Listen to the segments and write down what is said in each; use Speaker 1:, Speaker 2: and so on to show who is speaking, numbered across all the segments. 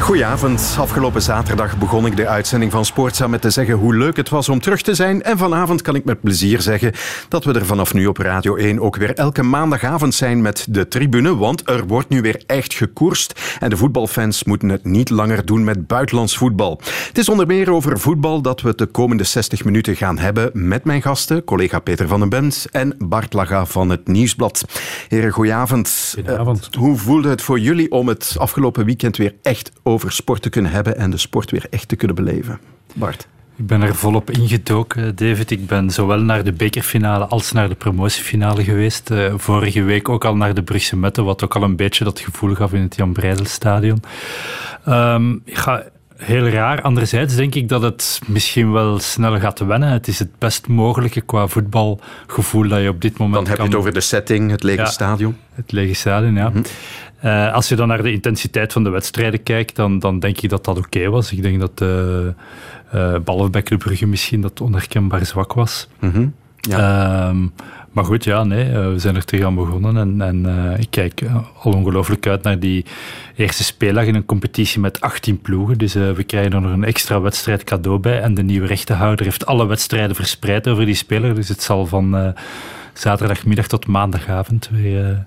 Speaker 1: Goedenavond. Afgelopen zaterdag begon ik de uitzending van Sportza met te zeggen hoe leuk het was om terug te zijn. En vanavond kan ik met plezier zeggen dat we er vanaf nu op Radio 1 ook weer elke maandagavond zijn met de tribune. Want er wordt nu weer echt gekoerst. En de voetbalfans moeten het niet langer doen met buitenlands voetbal. Het is onder meer over voetbal dat we het de komende 60 minuten gaan hebben met mijn gasten, collega Peter van den Bent en Bart Laga van het Nieuwsblad. Heren, goedenavond.
Speaker 2: Goedenavond.
Speaker 1: Uh, hoe voelde het voor jullie om het afgelopen weekend weer echt over sport te kunnen hebben en de sport weer echt te kunnen beleven. Bart.
Speaker 2: Ik ben er volop ingedoken, David. Ik ben zowel naar de bekerfinale als naar de promotiefinale geweest. Uh, vorige week ook al naar de Brugse Mette, wat ook al een beetje dat gevoel gaf in het Jan Breidelstadion. Um, ga heel raar. Anderzijds denk ik dat het misschien wel sneller gaat wennen. Het is het best mogelijke qua voetbalgevoel dat je op dit moment
Speaker 1: Dan heb
Speaker 2: kan...
Speaker 1: je het over de setting, het lege
Speaker 2: ja,
Speaker 1: stadion.
Speaker 2: Het lege stadion, ja. Mm -hmm. Uh, als je dan naar de intensiteit van de wedstrijden kijkt, dan, dan denk ik dat dat oké okay was. Ik denk dat de uh, behalve bij Club Brugge misschien dat onherkenbaar zwak was.
Speaker 1: Mm -hmm. ja.
Speaker 2: uh, maar goed, ja, nee, uh, we zijn er terug aan begonnen. En, en uh, ik kijk al ongelooflijk uit naar die eerste speeldag in een competitie met 18 ploegen. Dus uh, we krijgen er nog een extra wedstrijd cadeau bij. En de nieuwe rechtenhouder heeft alle wedstrijden verspreid over die speler. Dus het zal van zaterdagmiddag tot maandagavond weer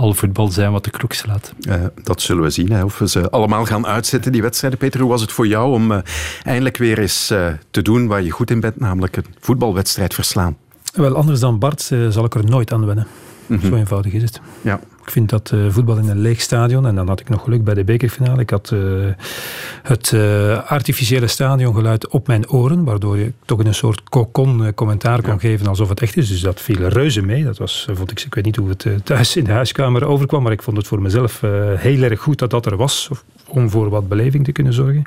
Speaker 2: al voetbal zijn wat de klok slaat.
Speaker 1: Uh, dat zullen we zien, hè, of we ze allemaal gaan uitzetten, die wedstrijden. Peter, hoe was het voor jou om uh, eindelijk weer eens uh, te doen waar je goed in bent, namelijk een voetbalwedstrijd verslaan?
Speaker 3: Wel, anders dan Bart zal ik er nooit aan wennen. Mm -hmm. Zo eenvoudig is het.
Speaker 1: Ja.
Speaker 3: Ik vind dat uh, voetbal in een leeg stadion, en dan had ik nog geluk bij de bekerfinale. Ik had uh, het uh, artificiële stadiongeluid op mijn oren, waardoor je toch in een soort cocon commentaar kon ja. geven alsof het echt is. Dus dat viel reuze mee. Dat was, vond ik, ik weet niet hoe het thuis in de huiskamer overkwam, maar ik vond het voor mezelf heel erg goed dat dat er was, om voor wat beleving te kunnen zorgen.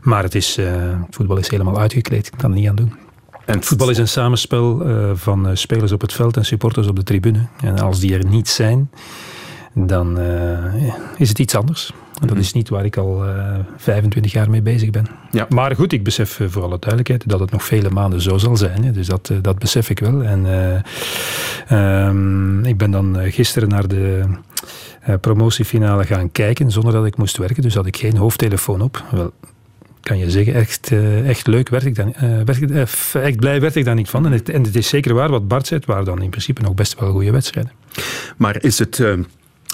Speaker 3: Maar het is, voetbal is helemaal uitgekleed, ik kan er niet aan doen. En voetbal is een samenspel uh, van uh, spelers op het veld en supporters op de tribune. En als die er niet zijn, dan uh, is het iets anders. En dat is niet waar ik al 25 jaar mee bezig ben.
Speaker 1: Ja.
Speaker 3: Maar goed, ik besef voor alle duidelijkheid dat het nog vele maanden zo zal zijn. Hè. Dus dat, dat besef ik wel. En um, ik ben dan gisteren naar de promotiefinale gaan kijken zonder dat ik moest werken. Dus had ik geen hoofdtelefoon op. Wel, kan je zeggen, echt, uh, echt leuk werd ik dan, uh, werd uh, echt blij werd ik daar niet van. En het, en het is zeker waar wat Bart zegt, waar dan in principe nog best wel goede wedstrijden.
Speaker 1: Maar is het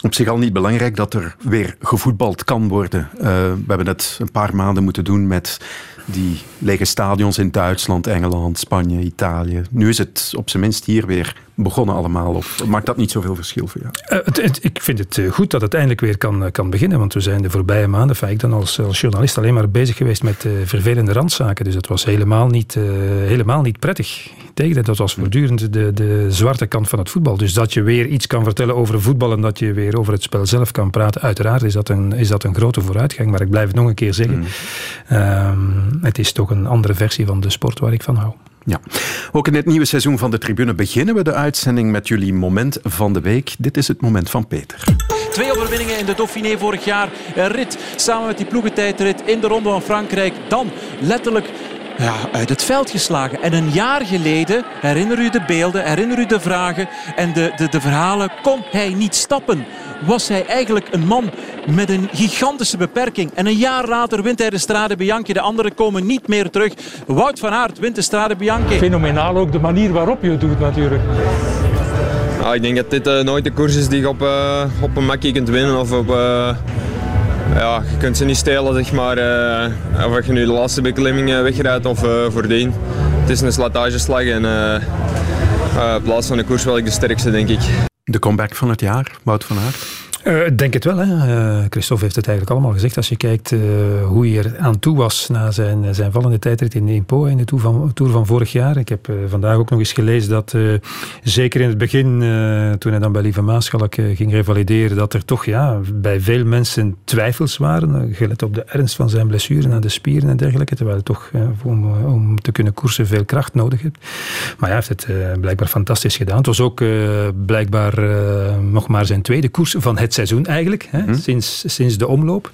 Speaker 1: op zich al niet belangrijk dat er weer gevoetbald kan worden? we hebben het een paar maanden moeten doen met die lege stadions in Duitsland, Engeland, Spanje, Italië. Nu is het op zijn minst hier weer begonnen allemaal. Of maakt dat niet zoveel verschil voor jou?
Speaker 3: Uh, het, het, ik vind het goed dat het eindelijk weer kan, kan beginnen. Want we zijn de voorbije maanden, enfin, ik dan als, als journalist alleen maar bezig geweest met uh, vervelende randzaken. Dus het was helemaal niet, uh, helemaal niet prettig. Tegen dat was voortdurend de, de zwarte kant van het voetbal. Dus dat je weer iets kan vertellen over voetbal en dat je weer over het spel zelf kan praten. Uiteraard is dat een, is dat een grote vooruitgang. Maar ik blijf het nog een keer zeggen. Mm. Het is toch een andere versie van de sport waar ik van hou.
Speaker 1: Ja, ook in het nieuwe seizoen van de Tribune beginnen we de uitzending met jullie moment van de week. Dit is het moment van Peter.
Speaker 4: Twee overwinningen in de Dauphiné vorig jaar. Een rit samen met die ploegentijdrit in de Ronde van Frankrijk. Dan letterlijk ja, uit het veld geslagen. En een jaar geleden, herinner u de beelden, herinner u de vragen en de, de, de verhalen, kon hij niet stappen. Was hij eigenlijk een man met een gigantische beperking. En een jaar later wint hij de Strade Bianchi. De anderen komen niet meer terug. Wout van Aert wint de Strade Bianchi.
Speaker 5: Fenomenaal ook de manier waarop je het doet natuurlijk.
Speaker 6: Ja, ik denk dat dit uh, nooit de koers is die je op, uh, op een makkie kunt winnen. Of op, uh, ja, je kunt ze niet stelen, zeg maar. of je nu de laatste beklimming wegrijdt of voordien. Het is een slijtageslag en in plaats van de koers wel ik de sterkste, denk ik.
Speaker 1: De comeback van het jaar, Wout van Aert?
Speaker 3: Uh, ik denk het wel. Hè. Uh, Christophe heeft het eigenlijk allemaal gezegd. Als je kijkt uh, hoe hij er aan toe was na zijn, zijn vallende tijdrit in Impo in de Tour van, Tour van vorig jaar. Ik heb vandaag ook nog eens gelezen dat zeker in het begin, toen hij dan bij Lieve Maaschalk ging revalideren, dat er toch ja, bij veel mensen twijfels waren. gelet op de ernst van zijn blessure aan de spieren en dergelijke. Terwijl hij toch om, om te kunnen koersen veel kracht nodig heeft. Maar hij heeft het blijkbaar fantastisch gedaan. Het was ook blijkbaar nog maar zijn tweede koers van het seizoen eigenlijk, hè, hm? sinds, sinds de omloop.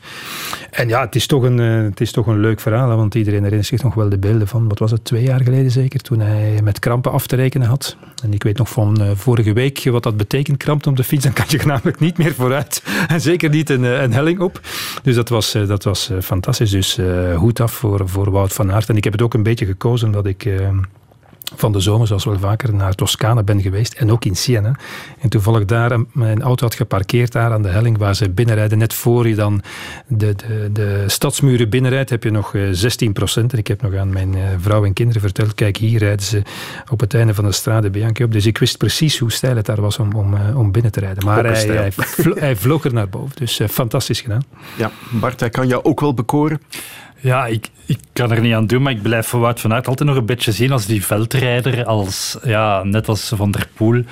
Speaker 3: En ja, het is toch een, het is toch een leuk verhaal, want iedereen herinnert zich nog wel de beelden van, wat was het, twee jaar geleden zeker, toen hij met krampen af te rekenen had. En ik weet nog van vorige week wat dat betekent, krampen op de fiets, dan kan je namelijk niet meer vooruit. En zeker niet een, een helling op. Dus dat was, dat was fantastisch. Dus hoed af voor, voor Wout van Aert. En ik heb het ook een beetje gekozen omdat ik van de zomer, zoals wel vaker, naar Toscane ben geweest. En ook in Siena. En toevallig daar mijn auto had geparkeerd daar aan de helling waar ze binnenrijden. Net voor je dan de, de, de stadsmuren binnenrijdt, heb je nog 16 eh, procent. En ik heb nog aan mijn eh, vrouw en kinderen verteld, kijk hier rijden ze op het einde van de Strade Bianchi op. Dus ik wist precies hoe stijl het daar was om, om, eh, om binnen te rijden. Maar hij, hij, hij, vloog er naar boven. Dus fantastisch gedaan.
Speaker 1: Ja, Bart, hij kan jou ook wel bekoren.
Speaker 2: Ja, ik, ik kan er niet aan doen, maar ik blijf Wout van Aert altijd nog een beetje zien als die veldrijder, als, ja, net als Van der Poel.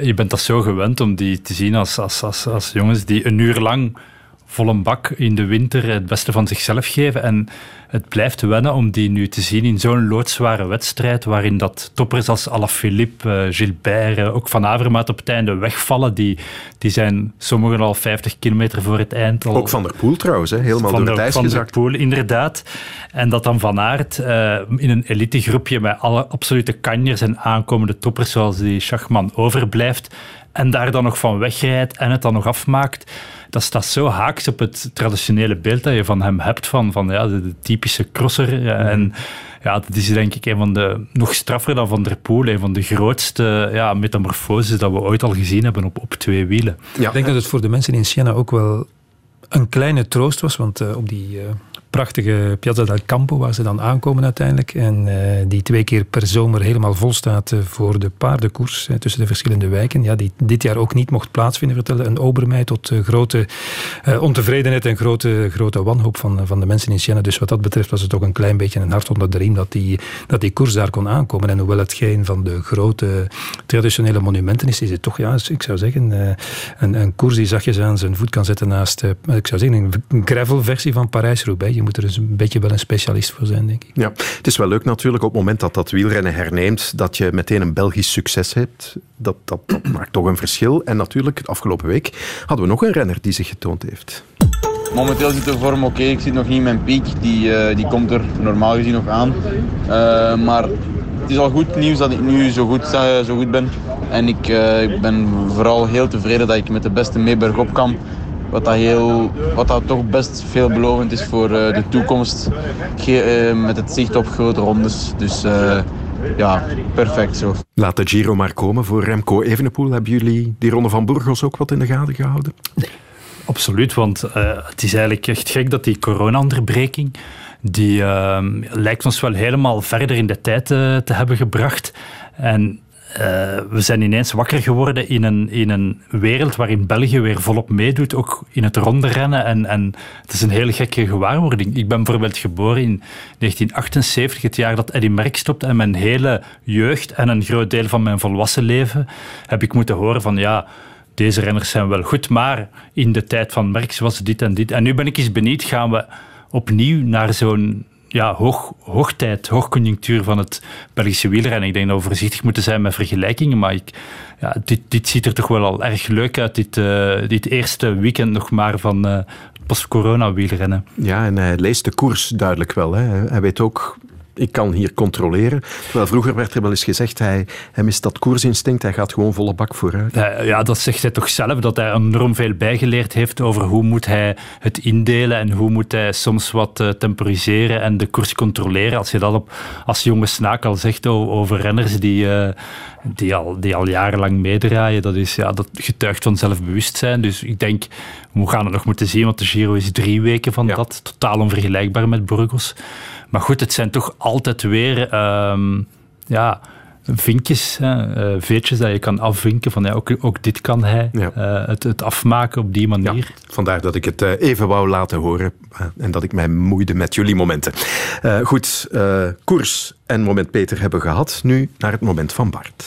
Speaker 2: Je bent dat zo gewend om die te zien als, als, als, als jongens die een uur lang vol een bak in de winter het beste van zichzelf geven. En het blijft wennen om die nu te zien in zo'n loodzware wedstrijd, waarin dat toppers als Alaphilippe, uh, Gilbert, uh, ook Van Avermaat op het einde wegvallen. Die, die zijn sommigen al 50 kilometer voor het eind. Al,
Speaker 1: ook Van der Poel trouwens, hè? helemaal van door het ijs
Speaker 2: Van
Speaker 1: gezakt.
Speaker 2: der Poel, inderdaad. En dat dan Van Aert uh, in een elitegroepje met alle absolute kanjers en aankomende toppers zoals die Schachman overblijft en daar dan nog van wegrijdt en het dan nog afmaakt dat staat zo haaks op het traditionele beeld dat je van hem hebt, van, van ja, de, typische crosser. En ja, dat is denk ik een van de, nog straffer dan Van der Poel, een van de grootste ja, metamorfoses dat we ooit al gezien hebben op, op twee wielen.
Speaker 3: Ja. Ik denk dat het voor de mensen in Siena ook wel een kleine troost was, want uh, op die uh, prachtige Piazza del Campo, waar ze dan aankomen uiteindelijk. En uh, die twee keer per zomer helemaal vol staat uh, voor de paardenkoers tussen de verschillende wijken. Ja, die dit jaar ook niet mocht plaatsvinden, vertelde een Obermei tot grote ontevredenheid en grote, grote wanhoop van, van de mensen in Siena. Dus wat dat betreft was het toch een klein beetje een hart onder de riem dat die, dat die koers daar kon aankomen. En hoewel het geen van de grote traditionele monumenten is, is het toch, ja, ik zou zeggen, een, een koers die zachtjes aan zijn voet kan zetten naast, ik zou zeggen, een gravel-versie van Parijs-Roubaix moet er dus een beetje wel een specialist voor zijn, denk ik.
Speaker 1: Ja, het is wel leuk natuurlijk op het moment dat dat wielrennen herneemt, dat je meteen een Belgisch succes hebt. Dat, dat, dat maakt toch een verschil. En natuurlijk, afgelopen week hadden we nog een renner die zich getoond heeft.
Speaker 7: Momenteel zit de vorm oké, ik zit nog niet in mijn piek. Die, uh, die komt er normaal gezien nog aan. Uh, maar het is al goed nieuws dat ik nu zo goed, uh, zo goed ben. En ik, ik ben vooral heel tevreden dat ik met de beste mee bergop kan. Wat dat, heel, wat dat toch best veelbelovend is voor uh, de toekomst. Ge uh, met het zicht op grote rondes. Dus uh, ja, perfect zo.
Speaker 1: Laat de Giro maar komen voor Remco Evenepoel. Hebben jullie die ronde van Burgos ook wat in de gaten gehouden?
Speaker 2: Nee. Absoluut, want het is eigenlijk echt gek dat die corona-onderbreking die lijkt ons wel helemaal verder in de tijd te hebben gebracht. En uh, we zijn ineens wakker geworden in een, in een wereld waarin België weer volop meedoet, ook in het rondrennen. En, en het is een hele gekke gewaarwording. Ik ben bijvoorbeeld geboren in 1978, het jaar dat Eddy Merckx stopte. En mijn hele jeugd en een groot deel van mijn volwassen leven heb ik moeten horen van ja, deze renners zijn wel goed, maar in de tijd van Merckx was dit en dit. En nu ben ik eens benieuwd, gaan we opnieuw naar zo'n ja, hoog, hoogtijd, hoogconjunctuur van het Belgische wielrennen. Ik denk dat we voorzichtig moeten zijn met vergelijkingen, maar ik, ja, dit, dit ziet er toch wel al erg leuk uit, dit, uh, dit eerste weekend nog maar van uh, post-corona wielrennen.
Speaker 1: Ja, en hij leest de koers duidelijk wel. Hè. Hij weet ook ik kan hier controleren. Terwijl vroeger werd er wel eens gezegd, hij, hij mist dat koersinstinct, hij gaat gewoon volle bak vooruit.
Speaker 2: Ja, dat zegt hij toch zelf, dat hij enorm veel bijgeleerd heeft over hoe moet hij het indelen en hoe moet hij soms wat uh, temporiseren en de koers controleren. Als je dat op, als jonge snaak al zegt over renners die, uh, die, al, die al jarenlang meedraaien, dat, is, ja, dat getuigt van zelfbewustzijn. Dus ik denk, we gaan het nog moeten zien, want de Giro is drie weken van ja. dat. Totaal onvergelijkbaar met Burgos. Maar goed, het zijn toch altijd weer um, ja, vinkjes, hè, uh, veetjes dat je kan afvinken van ja, ook, ook dit kan hij. Ja. Uh, het, het afmaken op die manier. Ja,
Speaker 1: vandaar dat ik het uh, even wou laten horen en dat ik mij moeide met jullie momenten. goed, koers en moment Peter hebben gehad. Nu naar het moment van Bart.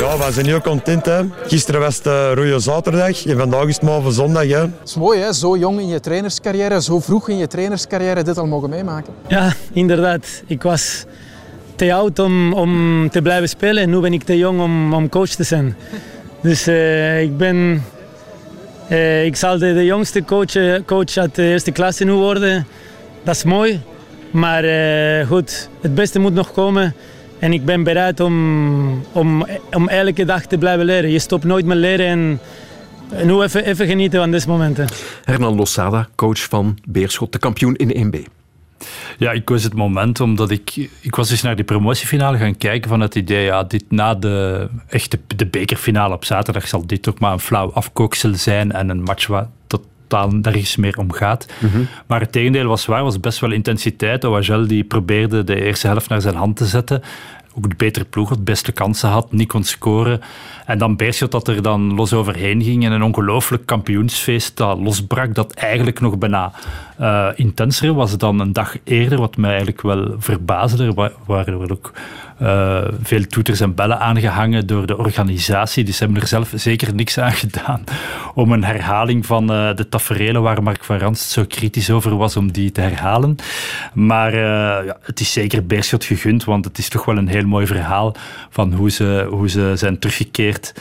Speaker 8: Ja, we zijn heel content. Hè. Gisteren was het uh, rode zaterdag en vandaag is het maar van zondag. Hè.
Speaker 9: Het is mooi, hè? zo jong in je trainerscarrière, zo vroeg in je trainerscarrière dit al mogen meemaken.
Speaker 10: Ja, inderdaad. Ik was te oud om, om te blijven spelen en nu ben ik te jong om, om coach te zijn. Dus uh, ik ben Uh, ik zal de, de jongste coach, coach uit de eerste klasse nu worden. Dat is mooi. Maar uh, goed, het beste moet nog komen. En ik ben bereid om, om, om elke dag te blijven leren. Je stopt nooit met leren en nu even, even genieten van deze momenten.
Speaker 1: Hernan Losada, coach van Beerschot, de kampioen in 1B.
Speaker 2: Ja, ik koos het moment omdat ik... Ik was dus naar die promotiefinale gaan kijken van het idee, ja, dit na de echte de bekerfinale op zaterdag zal dit toch maar een flauw afkooksel zijn en een match waar totaal nergens meer om gaat. Mhm. Maar het tegendeel was waar, was best wel intensiteit. Oagel die probeerde de eerste helft naar zijn hand te zetten ook de betere ploeg had, beste kansen had, niet kon scoren. En dan Beerschot dat er dan los overheen ging en een ongelooflijk kampioensfeest dat losbrak, dat eigenlijk nog bijna uh, intenser was dan een dag eerder, wat mij eigenlijk wel verbaasde. Er waren ook uh, veel toeters en bellen aangehangen door de organisatie. Dus ze hebben er zelf zeker niks aan gedaan om een herhaling van uh, de taferelen waar Mark van Ranst zo kritisch over was, om die te herhalen. Maar ja, het is zeker Beerschot gegund, want het is toch wel een heel mooi verhaal van hoe ze, hoe ze zijn teruggekeerd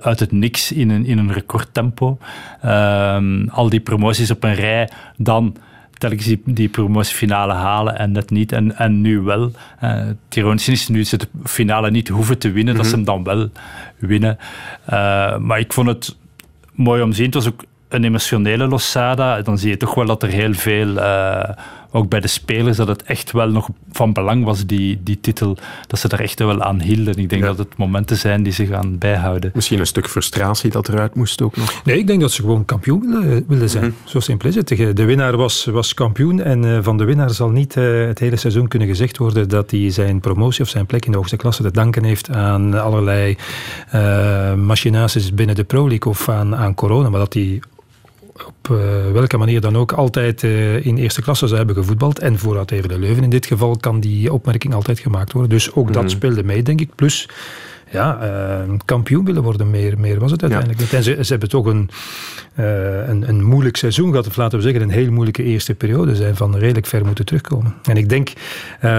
Speaker 2: uit het niks in een, in een recordtempo. Ehm, al die promoties op een rij, dan telkens die, die promotiefinale halen en net niet. En, en nu wel. Uh, is nu ze de finale niet hoeven te winnen, dat ze hem dan wel winnen. Uh, maar ik vond het mooi om te zien. Het was ook een emotionele Losada. Dan zie je toch wel dat er heel veel... Uh, ook bij de spelers, dat het echt wel nog van belang was, die, die titel. Dat ze daar echt wel aan hielden. Ik denk dat het momenten zijn die ze gaan bijhouden.
Speaker 1: Misschien een stuk frustratie dat eruit moest ook nog.
Speaker 3: Nee, ik denk dat ze gewoon kampioen willen, willen zijn. Mhm. Zo simpel is het. De winnaar was, was kampioen en uh, van de winnaar zal niet uh, het hele seizoen kunnen gezegd worden dat hij zijn promotie of zijn plek in de hoogste klasse te danken heeft aan allerlei uh, machinaties binnen de Pro League of aan, aan corona, maar dat hij op uh, welke manier dan ook altijd uh, in eerste klasse zou hebben gevoetbald. En voor de Leuven in dit geval kan die opmerking altijd gemaakt worden. Dus ook dat mhm. speelde mee, denk ik. Plus ja, uh, kampioen willen worden. Meer, meer was het uiteindelijk niet. En ze, ze, hebben toch een, een, een, moeilijk seizoen gehad. Of laten we zeggen, een heel moeilijke eerste periode. Zijn van redelijk ver moeten terugkomen. En ik denk,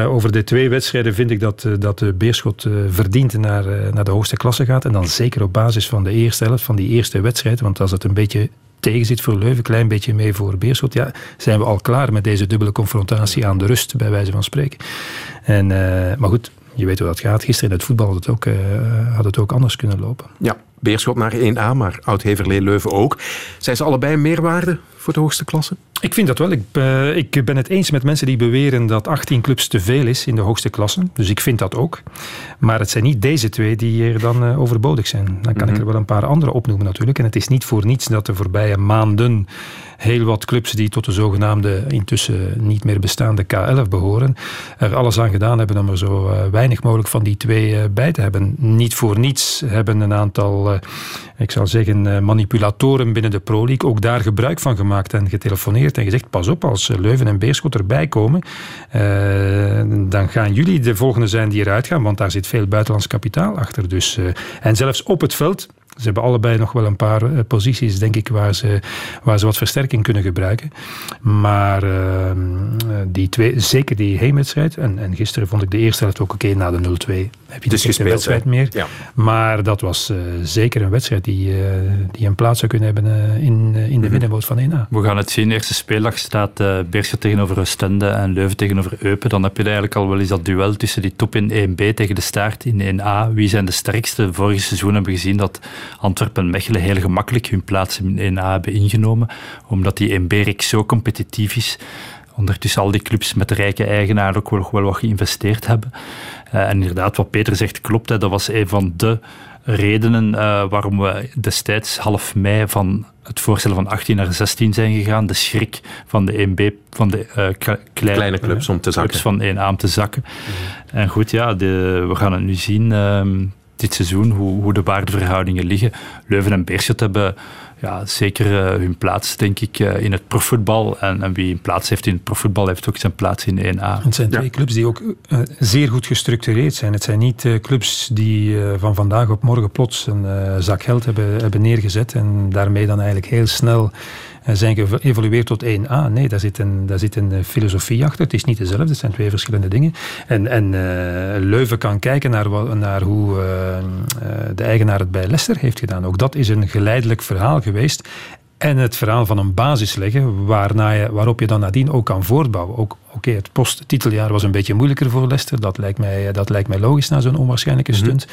Speaker 3: over de twee wedstrijden vind ik dat, dat de Beerschot verdient naar, naar de hoogste klasse gaat. En dan zeker op basis van de eerste helft, van die eerste wedstrijd. Want als het een beetje tegenzit voor Leuven, een klein beetje mee voor Beerschot, ja, zijn we al klaar met deze dubbele confrontatie aan de rust, bij wijze van spreken. En, uh, maar goed, je weet hoe dat gaat. Gisteren in het voetbal had het ook, uh, had het ook anders kunnen lopen.
Speaker 1: Ja, Beerschot naar 1A, maar Oud-Heverlee Leuven ook. Zijn ze allebei meerwaarde voor de hoogste klasse?
Speaker 3: Ik vind dat wel. Ik, uh, ik, ben het eens met mensen die beweren dat 18 clubs te veel is in de hoogste klasse. Dus ik vind dat ook. Maar het zijn niet deze twee die er dan uh, overbodig zijn. Dan kan ik mhm. er wel een paar andere opnoemen natuurlijk. En het is niet voor niets dat de voorbije maanden heel wat clubs die tot de zogenaamde intussen niet meer bestaande K11 behoren, er alles aan gedaan hebben om er zo uh, weinig mogelijk van die twee bij te hebben. Niet voor niets hebben een aantal, ik zal zeggen, manipulatoren binnen de Pro League ook daar gebruik van gemaakt en getelefoneerd en gezegd, pas op, als Leuven en Beerschot erbij komen, dan gaan jullie de volgende zijn die eruit gaan, want daar zit veel buitenlands kapitaal achter. Dus, en zelfs op het veld ze hebben allebei nog wel een paar uh, posities, denk ik, waar ze, waar ze wat versterking kunnen gebruiken. Maar uh, die twee, zeker die heenwedstrijd, en, en gisteren vond ik de eerste helft ook oké na de 0-2. Heb je dus geen wedstrijd meer. Ja. Maar dat was uh, zeker een wedstrijd die, die een plaats zou kunnen hebben in, in de mm van 1A.
Speaker 2: We gaan het zien. Eerste speeldag staat uh, Beerschot tegenover Oostende en Leuven tegenover Eupen. Dan heb je eigenlijk al wel eens dat duel tussen die top in 1B tegen de staart in 1A. Wie zijn de sterkste? Vorig seizoen hebben we gezien dat Antwerpen en Mechelen heel gemakkelijk hun plaats in 1A hebben ingenomen, omdat die 1B zo competitief is. Ondertussen al die clubs met rijke eigenaar ook wel, wel wat geïnvesteerd hebben. Uh, en inderdaad, wat Peter zegt klopt. Hè, dat was een van de redenen uh, waarom we destijds half mei van het voorstel van 18 naar 16 zijn gegaan. De schrik van de 1B, van de uh, kleine,
Speaker 1: kleine, clubs om te zakken.
Speaker 2: van 1A om te zakken. En goed, ja, de, we gaan het nu zien. Dit seizoen, hoe, hoe de waardeverhoudingen liggen. Leuven en Beerschot hebben ja, zeker uh, hun plaats, denk ik, uh, in het profvoetbal. En, en, wie een plaats heeft in het profvoetbal, heeft ook zijn plaats in 1A.
Speaker 3: Het zijn twee clubs die ook uh, zeer goed gestructureerd zijn. Het zijn niet clubs die van vandaag op morgen plots een zak geld hebben, hebben neergezet en daarmee dan eigenlijk heel snel zijn geëvolueerd tot 1A. Nee, daar zit, een, daar zit een eh, filosofie achter. Het is niet dezelfde, het zijn twee verschillende dingen. En, en uh, Leuven kan kijken naar, naar hoe de eigenaar het bij Leicester heeft gedaan. Ook dat is een geleidelijk verhaal geweest. En het verhaal van een basis leggen waarna je, waarop je dan nadien ook kan voortbouwen. Ook Oké, het posttiteljaar was een beetje moeilijker voor Leicester. Dat lijkt mij, dat lijkt mij logisch na zo'n onwaarschijnlijke mhm. stunt.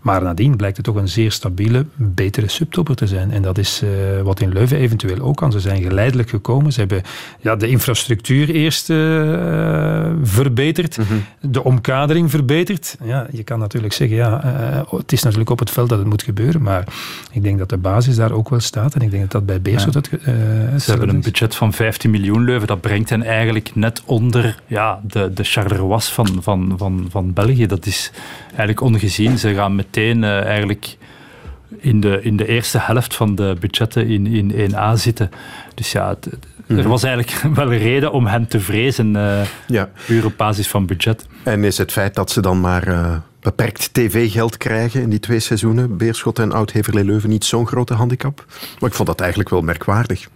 Speaker 3: Maar nadien blijkt het toch een zeer stabiele, betere subtopper te zijn. En dat is uh, wat in Leuven eventueel ook kan. Ze zijn geleidelijk gekomen. Ze hebben ja, de infrastructuur eerst uh, verbeterd. Mhm. De omkadering verbeterd. Ja, je kan natuurlijk zeggen, ja, uh, het is natuurlijk op het veld dat het moet gebeuren. Maar ik denk dat de basis daar ook wel staat. En ik denk dat dat bij Beerschot ja.
Speaker 2: Ze hebben een budget van 15 miljoen Leuven. Dat brengt hen eigenlijk net onder onder ja, de, de Charleroi van, van, van, van België. Dat is eigenlijk ongezien. Ze gaan meteen uh, eigenlijk in de, in de eerste helft van de budgetten in, in 1A zitten. Dus ja, het, er mhm. was eigenlijk wel een reden om hen te vrezen, uh, ja. puur op basis van budget.
Speaker 1: En is het feit dat ze dan maar uh, beperkt tv-geld krijgen in die twee seizoenen, Beerschot en Oud-Heverlee Leuven, niet zo'n grote handicap? Maar ik vond dat eigenlijk wel merkwaardig.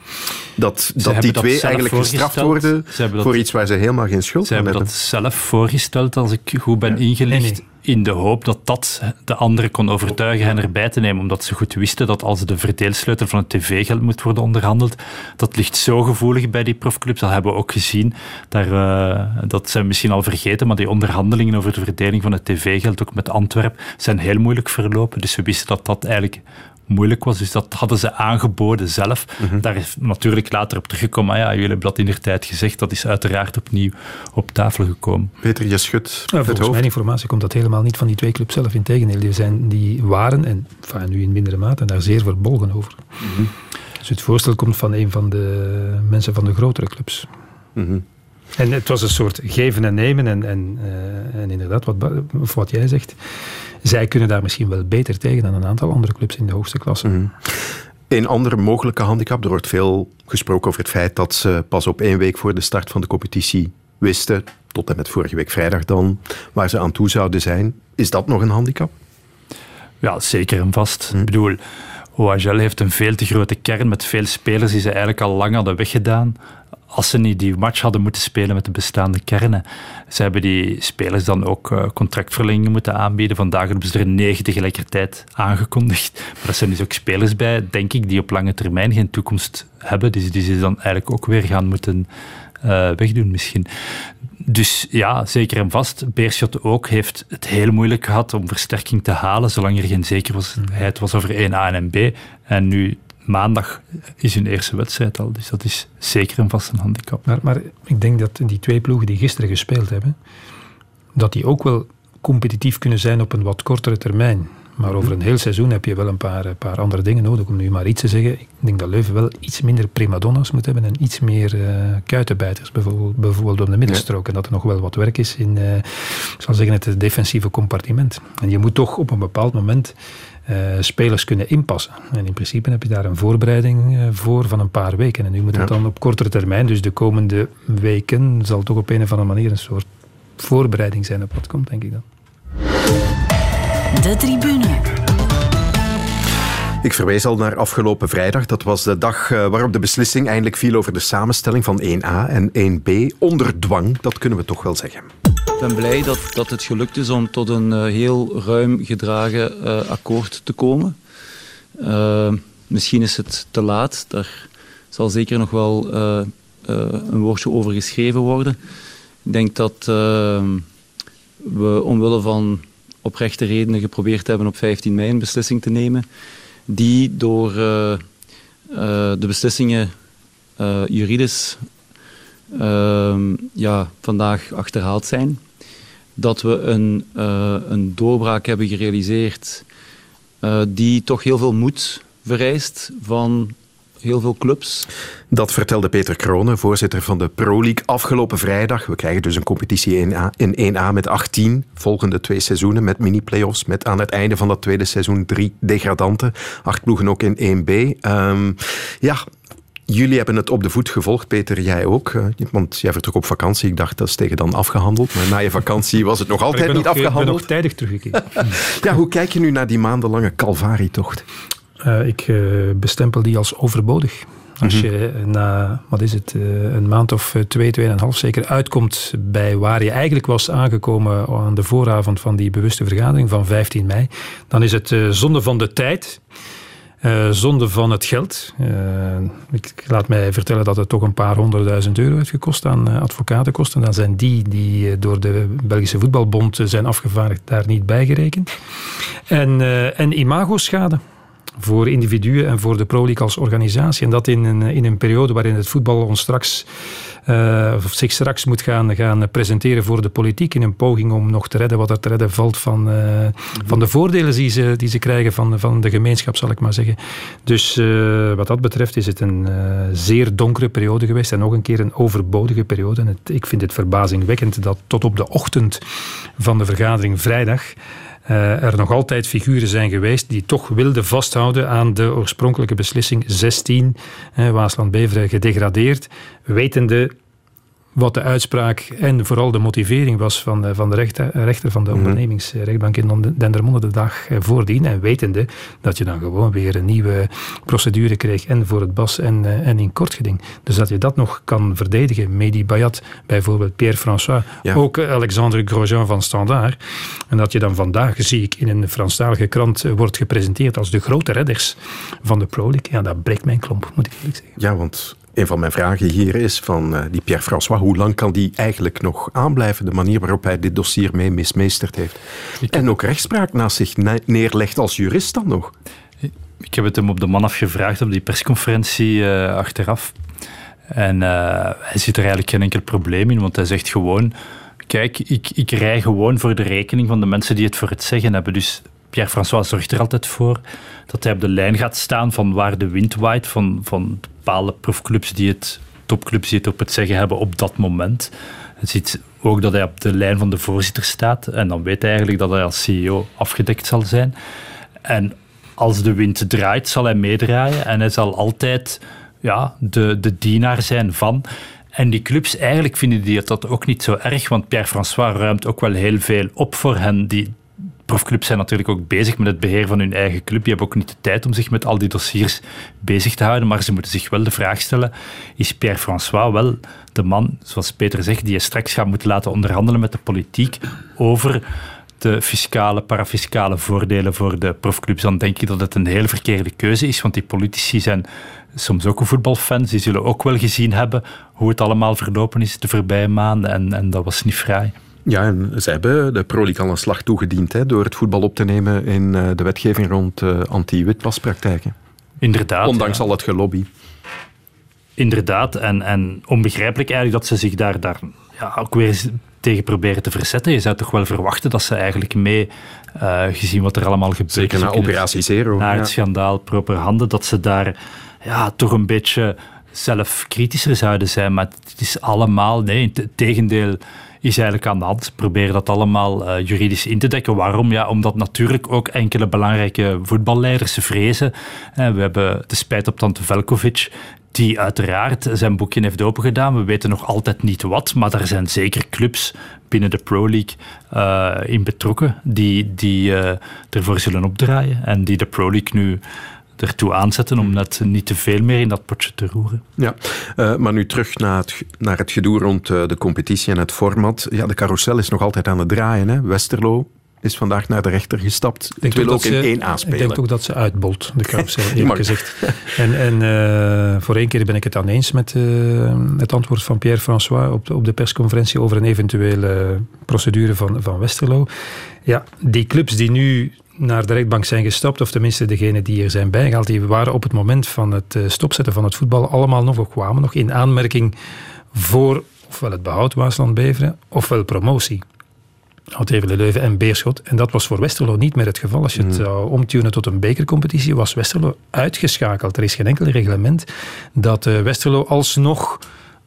Speaker 1: Dat, dat die twee eigenlijk gestraft worden voor iets waar ze helemaal geen schuld
Speaker 2: aan hebben. Ze hebben dat zelf voorgesteld, als ik goed ben ingelicht in de hoop dat dat de anderen kon overtuigen hen erbij te nemen, omdat ze goed wisten dat als de verdeelsleutel van het tv-geld moet worden onderhandeld, dat ligt zo gevoelig bij die profclubs. Dat hebben we ook gezien. Daar, uh, dat zijn misschien al vergeten, maar die onderhandelingen over de verdeling van het tv-geld, ook met Antwerpen, zijn heel moeilijk verlopen. Dus we wisten dat dat eigenlijk moeilijk was. Dus dat hadden ze aangeboden zelf. Mhm. Daar is natuurlijk later op teruggekomen. Maar ja, jullie hebben dat in de tijd gezegd. Dat is uiteraard opnieuw op tafel gekomen.
Speaker 1: Peter, je schudt
Speaker 3: ja, Volgens mijn informatie komt dat helemaal niet van die twee clubs zelf. Integendeel, die, zijn, die waren, en enfin, nu in mindere mate, daar zeer verbolgen over. Mhm. Dus het voorstel komt van een van de mensen van de grotere clubs. Mhm. En het was een soort geven en nemen. En, en, uh, en inderdaad, wat, wat jij zegt, zij kunnen daar misschien wel beter tegen dan een aantal andere clubs in de hoogste klasse. Mm
Speaker 1: Een andere mogelijke handicap, er wordt veel gesproken over het feit dat ze pas op één week voor de start van de competitie wisten, tot en met vorige week vrijdag dan, waar ze aan toe zouden zijn. Is dat nog een handicap?
Speaker 2: Ja, zeker en vast. Mhm. Ik bedoel, OHL heeft een veel te grote kern met veel spelers die ze eigenlijk al lang hadden weggedaan als ze niet die match hadden moeten spelen met de bestaande kernen. Ze hebben die spelers dan ook uh, contractverlengingen moeten aanbieden. Vandaag hebben ze er negen tegelijkertijd aangekondigd. Maar er zijn dus ook spelers bij, denk ik, die op lange termijn geen toekomst hebben. Dus die ze dan eigenlijk ook weer gaan moeten uh, wegdoen misschien. Dus ja, zeker en vast. Beerschot ook heeft het heel moeilijk gehad om versterking te halen, zolang er geen zekerheid was over 1A en B. En nu maandag is hun eerste wedstrijd al. Dus dat is zeker een vaste handicap.
Speaker 3: Maar, maar ik denk dat die twee ploegen die gisteren gespeeld hebben, dat die ook wel competitief kunnen zijn op een wat kortere termijn. Maar over een heel seizoen heb je wel een paar, een paar andere dingen nodig. Om nu maar iets te zeggen. Ik denk dat Leuven wel iets minder primadonna's moet hebben en iets meer uh, kuitenbijters, bijvoorbeeld, bijvoorbeeld op de middenstrook. En dat er nog wel wat werk is in, uh, ik zal zeggen, het defensieve compartiment. En je moet toch op een bepaald moment uh, spelers kunnen inpassen. En in principe heb je daar een voorbereiding voor van een paar weken. En nu moet het dan op kortere termijn, dus de komende weken, zal toch op een of andere manier een soort voorbereiding zijn op wat komt, denk ik dan.
Speaker 11: De tribune.
Speaker 1: Ik verwijs al naar afgelopen vrijdag. Dat was de dag uh, waarop de beslissing eindelijk viel over de samenstelling van 1A en 1B. Onder dwang, dat kunnen we toch wel zeggen.
Speaker 12: Ik ben blij dat, dat het gelukt is om tot een uh, heel ruim gedragen uh, akkoord te komen. misschien is het te laat. Daar zal zeker nog wel een woordje over geschreven worden. Ik denk dat we omwille van oprechte redenen geprobeerd hebben op 15 mei een beslissing te nemen. Die door uh, uh, de beslissingen uh, juridisch ehm, ja, vandaag achterhaald zijn. Dat we een, een doorbraak hebben gerealiseerd die toch heel veel moed vereist van heel veel clubs.
Speaker 1: Dat vertelde Peter Kronen, voorzitter van de Pro League, afgelopen vrijdag. We krijgen dus een competitie in 1A met 18 volgende twee seizoenen met mini-playoffs. Met aan het einde van dat tweede seizoen drie degradanten. Acht ploegen ook in 1B. Um, ehm, ja, Jullie hebben het op de voet gevolgd, Peter, jij ook. Eh, want jij vertrok op vakantie. Ik dacht, dat is tegen dan afgehandeld. Maar na je vakantie was het nog altijd niet afgehandeld. Ik ben
Speaker 3: nog tijdig teruggekeerd.
Speaker 1: ja, hoe kijk je nu naar die maandenlange Calvarietocht?
Speaker 3: Uh, ik uh, bestempel die als overbodig. Als mhm. je na, wat is het, een maand of twee, tweeënhalf zeker uitkomt bij waar je eigenlijk was aangekomen aan de vooravond van die bewuste vergadering van 15 mei, dan is het zonde van de tijd. Zonde van het geld. Ik laat mij vertellen dat het toch een paar honderdduizend euro heeft gekost aan advocatenkosten. Dan zijn die die door de Belgische Voetbalbond zijn afgevaardigd daar niet bijgerekend. En, en imagoschade voor individuen en voor de Pro League als organisatie. En dat in een, in een periode waarin het voetbal ons straks uh, of zich straks moet gaan, gaan presenteren voor de politiek in een poging om nog te redden wat er te redden valt van, uh, van de voordelen die ze, die ze krijgen van, van de gemeenschap, zal ik maar zeggen. Dus uh, wat dat betreft is het een zeer donkere periode geweest en nog een keer een overbodige periode. En ik vind het verbazingwekkend dat tot op de ochtend van de vergadering vrijdag uh, er nog altijd figuren zijn geweest die toch wilden vasthouden aan de oorspronkelijke beslissing 16, uh, Waasland-Beveren gedegradeerd, wetende wat de uitspraak en vooral de motivering was van, eh, van de rechter, rechter van de mhm. ondernemingsrechtbank in Dendermonde de dag eh, voordien. En wetende dat je dan gewoon weer een nieuwe procedure kreeg en voor het BAS en, eh, en in kortgeding. Dus dat je dat nog kan verdedigen. Mehdi Bayat, bijvoorbeeld Pierre-François, ook Alexandre Grosjean van Standaard. En dat je dan vandaag, zie ik in een Franstalige krant, wordt gepresenteerd als de grote redders van de Pro League. Ja, dat breekt mijn klomp, moet ik eerlijk zeggen.
Speaker 1: Ja, want een van mijn vragen hier is van uh, die Pierre-François, hoe lang kan die eigenlijk nog aanblijven, de manier waarop hij dit dossier mee mismeesterd heeft? En ook rechtspraak naast zich neerlegt als jurist dan nog?
Speaker 2: Ik heb het hem op de man afgevraagd op die persconferentie uh, achteraf. En uh, hij ziet er eigenlijk geen enkel probleem in, want hij zegt gewoon: Kijk, ik, ik rij gewoon voor de rekening van de mensen die het voor het zeggen hebben. Dus Pierre-François zorgt er altijd voor dat hij op de lijn gaat staan van waar de wind waait, van, van bepaalde profclubs die het, topclubs die het op het zeggen hebben op dat moment. Hij ziet ook dat hij op de lijn van de voorzitter staat en dan weet hij eigenlijk dat hij als CEO afgedekt zal zijn. En als de wind draait, zal hij meedraaien en hij zal altijd ja, de, de dienaar zijn van. En die clubs, eigenlijk vinden die dat ook niet zo erg, want Pierre-François ruimt ook wel heel veel op voor hen. Die, profclubs zijn natuurlijk ook bezig met het beheer van hun eigen club. Die hebben ook niet de tijd om zich met al die dossiers bezig te houden, maar ze moeten zich wel de vraag stellen, is Pierre-François wel de man, zoals Peter zegt, die je straks gaat moeten laten onderhandelen met de politiek over de fiscale, parafiscale voordelen voor de profclubs, dan denk ik dat het een heel verkeerde keuze is, want die politici zijn soms ook voetbalfans, die zullen ook wel gezien hebben hoe het allemaal verlopen is de voorbije maanden en, en dat was niet vrij.
Speaker 1: Ja, en ze hebben de Pro League al een slag toegediend hè, door het voetbal op te nemen in uh, de wetgeving rond uh, anti-witwaspraktijken.
Speaker 2: Inderdaad.
Speaker 1: Ondanks ja. al het gelobby.
Speaker 2: Inderdaad, en, en onbegrijpelijk eigenlijk dat ze zich daar, daar ja, ook weer tegen proberen te verzetten. Je zou toch wel verwachten dat ze eigenlijk mee, uh, gezien wat er allemaal gebeurt...
Speaker 1: Zeker na Operatie Zero.
Speaker 2: Na het schandaal proper handen, dat ze daar ja, toch een beetje zelf kritischer zouden zijn. Maar het is allemaal, nee, het tegendeel is eigenlijk aan de hand. Proberen dat allemaal uh, juridisch in te dekken. Waarom? Ja, omdat natuurlijk ook enkele belangrijke voetballeiders vrezen. Uh, we hebben de spijt op Tante Velkovic, die uiteraard zijn boekje heeft opengedaan. We weten nog altijd niet wat, maar er zijn zeker clubs binnen de Pro League uh, in betrokken die, die ervoor zullen opdraaien en die de Pro League nu ertoe aanzetten om net niet te veel meer in dat potje te roeren.
Speaker 1: Ja, uh, maar nu terug naar het, naar het gedoe rond uh, de competitie en het format. Ja, de carousel is nog altijd aan het draaien. Hè? Westerlo is vandaag naar de rechter gestapt. Ik wil ook in één aanspelen.
Speaker 3: Ik denk ook dat ze uitbolt, de carousel, eerlijk gezegd. En, en uh, voor één keer ben ik het aan eens met het antwoord van Pierre-François op de, op de persconferentie over een eventuele procedure van, van Westerlo. Ja, die clubs die nu naar de rechtbank zijn gestapt, of tenminste degenen die er zijn bijgehaald, die waren op het moment van het eh, stopzetten van het voetbal allemaal nog, of kwamen nog in aanmerking voor ofwel het behoud Waasland-Beveren, ofwel promotie. Oud-Evelen Leuven en Beerschot. En dat was voor Westerlo niet meer het geval. Als je het hmm. zou omtunen tot een bekercompetitie, was Westerlo uitgeschakeld. Er is geen enkel reglement dat uh, Westerlo alsnog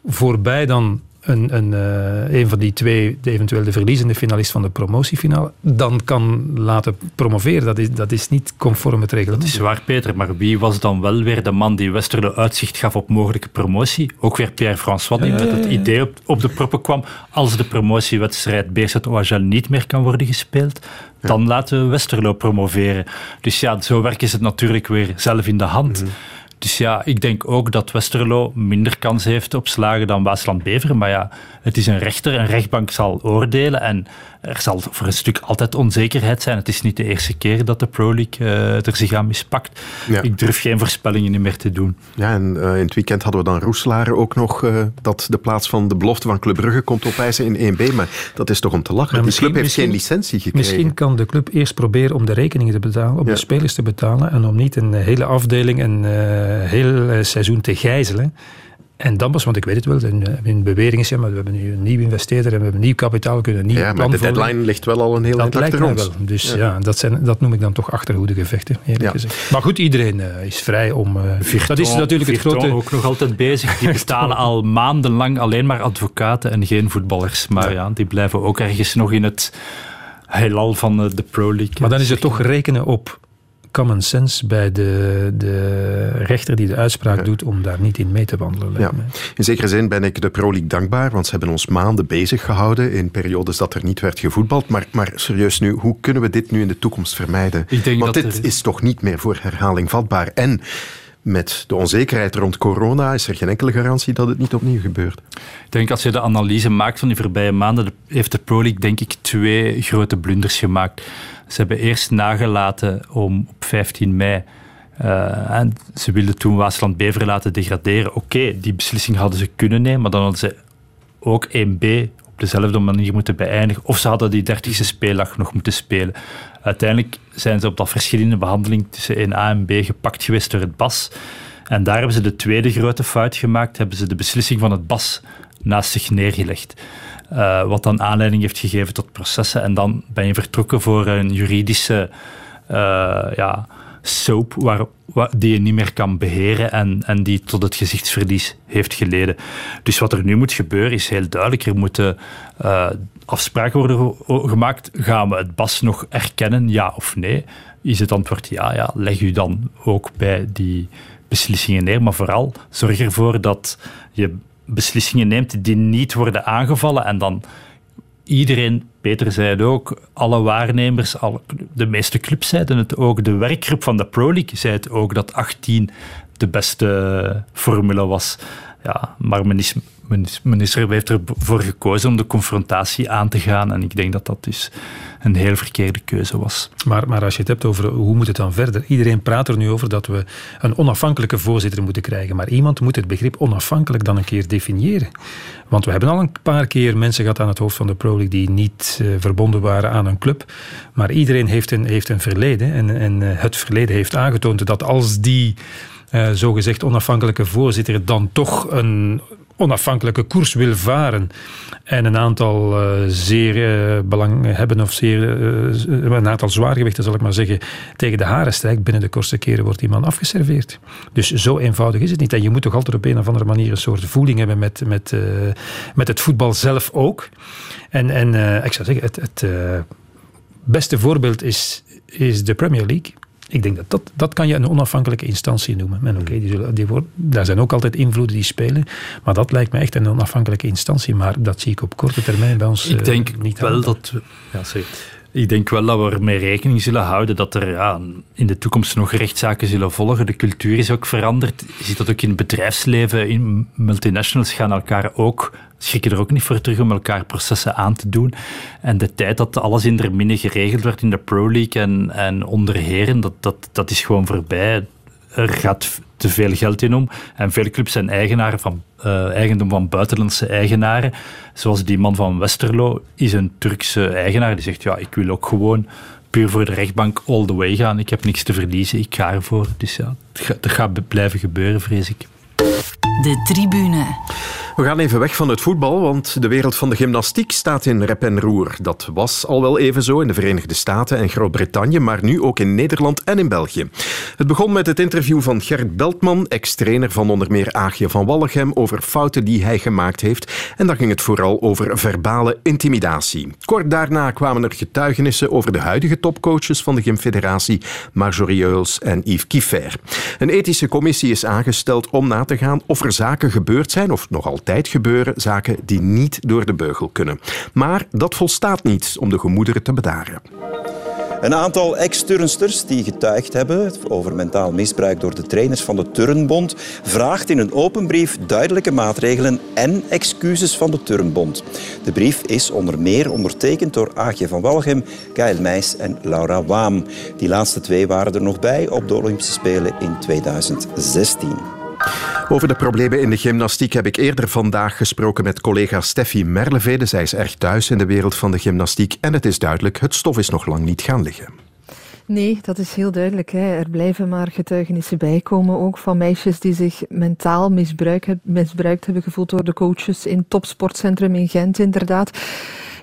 Speaker 3: voorbij dan een, een, uh, een van die twee, de eventueel de verliezende finalist van de promotiefinale, dan kan laten promoveren. Dat is, dat is niet conform het reglement.
Speaker 2: Dat is waar, Peter. Maar wie was dan wel weer de man die Westerlo uitzicht gaf op mogelijke promotie? Ook weer Pierre-François, die met het idee op, op, de proppen kwam. Als de promotiewedstrijd Beerschot OHL niet meer kan worden gespeeld, dan laten we Westerlo promoveren. Dus ja, zo werken ze het natuurlijk weer zelf in de hand. Mhm. Dus ja, ik denk ook dat Westerlo minder kans heeft op slagen dan Waasland-Beveren. Maar ja, het is een rechter, een rechtbank zal oordelen en er zal voor een stuk altijd onzekerheid zijn. Het is niet de eerste keer dat de Pro League uh, er zich aan mispakt. Ik durf geen voorspellingen meer te doen.
Speaker 1: Ja, en uh, in het weekend hadden we dan Roeselaar ook nog uh, dat de plaats van de belofte van Club Brugge komt opeisen in 1B. Maar dat is toch om te lachen. Die club heeft geen licentie gekregen.
Speaker 3: Misschien kan de club eerst proberen om de rekeningen te betalen, om ja. de spelers te betalen en om niet een hele afdeling een heel seizoen te gijzelen. En dan pas, want ik weet het wel, in, eh, in bewering is ja, maar we hebben nu een nieuw investeerder en we hebben nieuw kapitaal, kunnen een nieuw
Speaker 1: ja,
Speaker 3: maar
Speaker 1: de deadline ligt wel al een heel
Speaker 3: dat
Speaker 1: lijkt
Speaker 3: mij wel. Dus ja, ja dat, zijn, dat noem ik dan toch achterhoede gevechten, eerlijk gezegd. Maar goed, iedereen uh, is vrij om... Uh,
Speaker 2: Virton, dat is natuurlijk het grote... ook nog altijd bezig. Die betalen al maandenlang alleen maar advocaten en geen voetballers. Maar ja, die blijven ook ergens nog in het heelal van de Pro League.
Speaker 3: Maar dan is het toch rekenen op common sense bij de, de rechter die de uitspraak doet om daar niet in mee te wandelen. Ja.
Speaker 1: In zekere zin ben ik de Pro League dankbaar, want ze hebben ons maanden bezig gehouden in periodes dat er niet werd gevoetbald. Maar, maar serieus nu, hoe kunnen we dit nu in de toekomst vermijden? want dit is toch niet meer voor herhaling vatbaar. En met de onzekerheid rond corona is er geen enkele garantie dat het niet opnieuw gebeurt.
Speaker 2: Ik denk als je de analyse maakt van die voorbije maanden, heeft de Pro League denk ik twee grote blunders gemaakt. Ze hebben eerst nagelaten om op 15 mei. Uh, en ze wilden toen Waasland Beveren laten degraderen. Oké, die beslissing hadden ze kunnen nemen, maar dan hadden ze ook 1B op dezelfde manier moeten beëindigen. Of ze hadden die 30e speeldag nog moeten spelen. Uiteindelijk zijn ze op dat verschillende behandeling tussen 1A en B gepakt geweest door het BAS. En daar hebben ze de tweede grote fout gemaakt. Hebben ze de beslissing van het BAS naast zich neergelegd. Uh, wat dan aanleiding heeft gegeven tot processen. En dan ben je vertrokken voor een juridische uh, ja, soap waar, die je niet meer kan beheren en, en die tot het gezichtsverlies heeft geleden. Dus wat er nu moet gebeuren is heel duidelijk. Er moeten uh, afspraken worden gemaakt. Gaan we het BAS nog erkennen, ja of nee? Is het antwoord ja, ja, leg u dan ook bij die beslissingen neer. Maar vooral zorg ervoor dat je beslissingen neemt die niet worden aangevallen en dan iedereen, Peter zei het ook, alle waarnemers, alle, de meeste clubs zeiden het ook, de werkgroep van de Pro League zei het ook, dat 18 de beste formule was. Ja, maar men is minister heeft ervoor gekozen om de confrontatie aan te gaan. En ik denk dat dat dus een heel verkeerde keuze was.
Speaker 3: Maar, maar als je het hebt over hoe moet het dan verder? Iedereen praat er nu over dat we een onafhankelijke voorzitter moeten krijgen. Maar iemand moet het begrip onafhankelijk dan een keer definiëren. Want we hebben al een paar keer mensen gehad aan het hoofd van de Pro League die niet uh, verbonden waren aan een club. Maar iedereen heeft een, heeft een verleden. En, en uh, het verleden heeft aangetoond dat als die uh, zogezegd onafhankelijke voorzitter dan toch een onafhankelijke koers wil varen en een aantal uh, zeer uh, belang hebben of zeer, uh, een aantal zwaargewichten zal ik maar zeggen, tegen de haren strijkt, binnen de kortste keren wordt die man afgeserveerd. Dus zo eenvoudig is het niet. En je moet toch altijd op een of andere manier een soort voeling hebben met, met, met het voetbal zelf ook. En, en ik zou zeggen, het, het beste voorbeeld is, is de Premier League. Ik denk dat, dat dat kan je een onafhankelijke instantie noemen. En oké, die die daar zijn ook altijd invloeden die spelen. Maar dat lijkt me echt een onafhankelijke instantie. Maar dat zie ik op korte termijn bij ons
Speaker 2: ik denk
Speaker 3: uh, niet
Speaker 2: wel dat... Ja, sorry. Ik denk wel dat we ermee rekening zullen houden dat er ja, in de toekomst nog rechtszaken zullen volgen. De cultuur is ook veranderd. Je ziet dat ook in het bedrijfsleven. In multinationals gaan elkaar ook schrikken er ook niet voor terug om elkaar processen aan te doen. En de tijd dat alles in minne geregeld werd in de Pro League en, en onder heren, dat, dat, dat is gewoon voorbij. Er gaat te veel geld in om. En veel clubs zijn eigenaren van, uh, eigendom van buitenlandse eigenaren. Zoals die man van Westerlo is een Turkse eigenaar die zegt, ja, ik wil ook gewoon puur voor de rechtbank all the way gaan. Ik heb niks te verliezen, ik ga ervoor. Dus ja, dat gaat blijven gebeuren, vrees ik.
Speaker 11: De tribune.
Speaker 1: We gaan even weg van het voetbal, want de wereld van de gymnastiek staat in rep en roer. Dat was al wel even zo in de Verenigde Staten en Groot-Brittannië, maar nu ook in Nederland en in België. Het begon met het interview van Gert Beltman, ex-trainer van onder meer Aagje van Wallegem, over fouten die hij gemaakt heeft. En dan ging het vooral over verbale intimidatie. Kort daarna kwamen er getuigenissen over de huidige topcoaches van de Gymfederatie, Marjorie Euls en Yves Kiefer. Een ethische commissie is aangesteld om na te gaan of er zaken gebeurd zijn, of nog altijd gebeuren, zaken die niet door de beugel kunnen. Maar dat volstaat niet om de gemoederen te bedaren.
Speaker 13: Een aantal ex-turnsters die getuigd hebben over mentaal misbruik door de trainers van de Turnbond vraagt in een open brief duidelijke maatregelen en excuses van de Turnbond. De brief is onder meer ondertekend door Aagje van Walgem, Gail Meijs en Laura Waam. Die laatste twee waren er nog bij op de Olympische Spelen in 2016.
Speaker 1: Over de problemen in de gymnastiek heb ik eerder vandaag gesproken met collega Steffi Merlevede. Zij is erg thuis in de wereld van de gymnastiek en het is duidelijk, het stof is nog lang niet gaan liggen.
Speaker 14: Nee, dat is heel duidelijk. Hè. Er blijven maar getuigenissen bijkomen, ook van meisjes die zich mentaal misbruik, misbruikt hebben gevoeld door de coaches in topsportcentrum in Gent, inderdaad.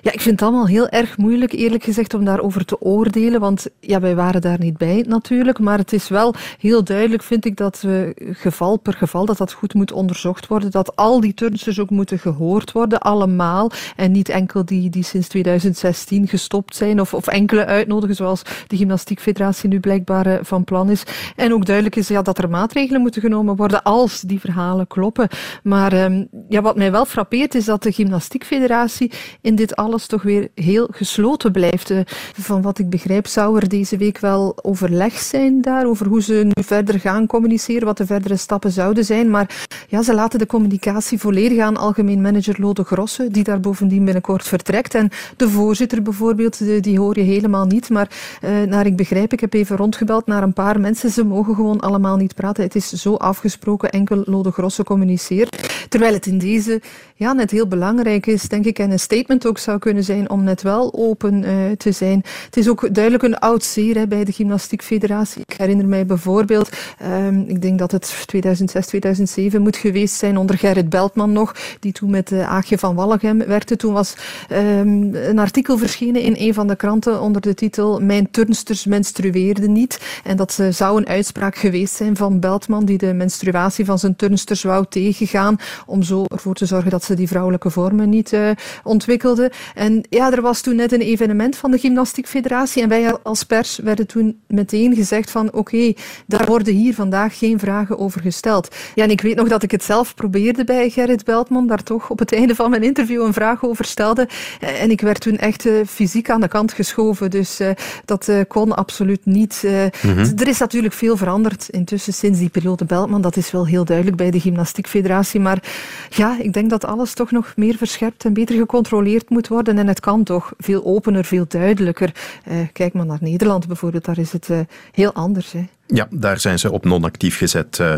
Speaker 14: Ja, ik vind het allemaal heel erg moeilijk, eerlijk gezegd, om daarover te oordelen. Want ja, wij waren daar niet bij natuurlijk. Maar het is wel heel duidelijk, vind ik, dat we geval per geval, dat dat goed moet onderzocht worden. Dat al die turnsters ook moeten gehoord worden, allemaal. En niet enkel die, die sinds 2016 gestopt zijn. Of, of enkele uitnodigen, zoals de Gymnastiekfederatie nu blijkbaar eh, van plan is. En ook duidelijk is ja, dat er maatregelen moeten genomen worden als die verhalen kloppen. Maar um, ja, wat mij wel frappeert, is dat de Gymnastiekfederatie in dit alles alles toch weer heel gesloten blijft. Eh, van wat ik begrijp zou er deze week wel overleg zijn daar over hoe ze nu verder gaan communiceren, wat de verdere stappen zouden zijn. Maar ja, ze laten de communicatie volledig aan algemeen manager Lode Grosse, die daar bovendien binnenkort vertrekt. En de voorzitter bijvoorbeeld, die hoor je helemaal niet. Maar uh, naar ik begrijp, ik heb even rondgebeld naar een paar mensen. Ze mogen gewoon allemaal niet praten. Het is zo afgesproken, enkel Lode Grosse communiceert. Terwijl het in deze ja, net heel belangrijk is, denk ik, en een statement ook zou kunnen zijn om net wel open uh, te zijn. Het is ook duidelijk een oud zeer hè, bij de Gymnastiekfederatie. Ik herinner mij bijvoorbeeld, um, ik denk dat het 2006, 2007 moet geweest zijn, onder Gerrit Beltman nog, die toen met uh, Aagje van Wallegem werkte. Toen was um, een artikel verschenen in een van de kranten onder de titel Mijn turnsters menstrueerden niet. En dat uh, zou een uitspraak geweest zijn van Beltman, die de menstruatie van zijn turnsters wou tegengaan, om zo ervoor te zorgen dat ze die vrouwelijke vormen niet uh, ontwikkelden. En ja, er was toen net een evenement van de Gymnastiekfederatie en wij als pers werden toen meteen gezegd van oké, okay, daar worden hier vandaag geen vragen over gesteld. Ja, en ik weet nog dat ik het zelf probeerde bij Gerrit Beltman, daar toch op het einde van mijn interview een vraag over stelde. En ik werd toen echt uh, fysiek aan de kant geschoven, dus uh, dat uh, kon absoluut niet. Mm -hmm. Er is natuurlijk veel veranderd intussen sinds die periode Beltman, dat is wel heel duidelijk bij de Gymnastiekfederatie, maar ja, ik denk dat alles toch nog meer verscherpt en beter gecontroleerd moet worden. En het kan toch veel opener, veel duidelijker. Uh, kijk maar naar Nederland bijvoorbeeld, daar is het uh, heel anders. Hè.
Speaker 1: Ja, daar zijn ze op non-actief gezet. Uh,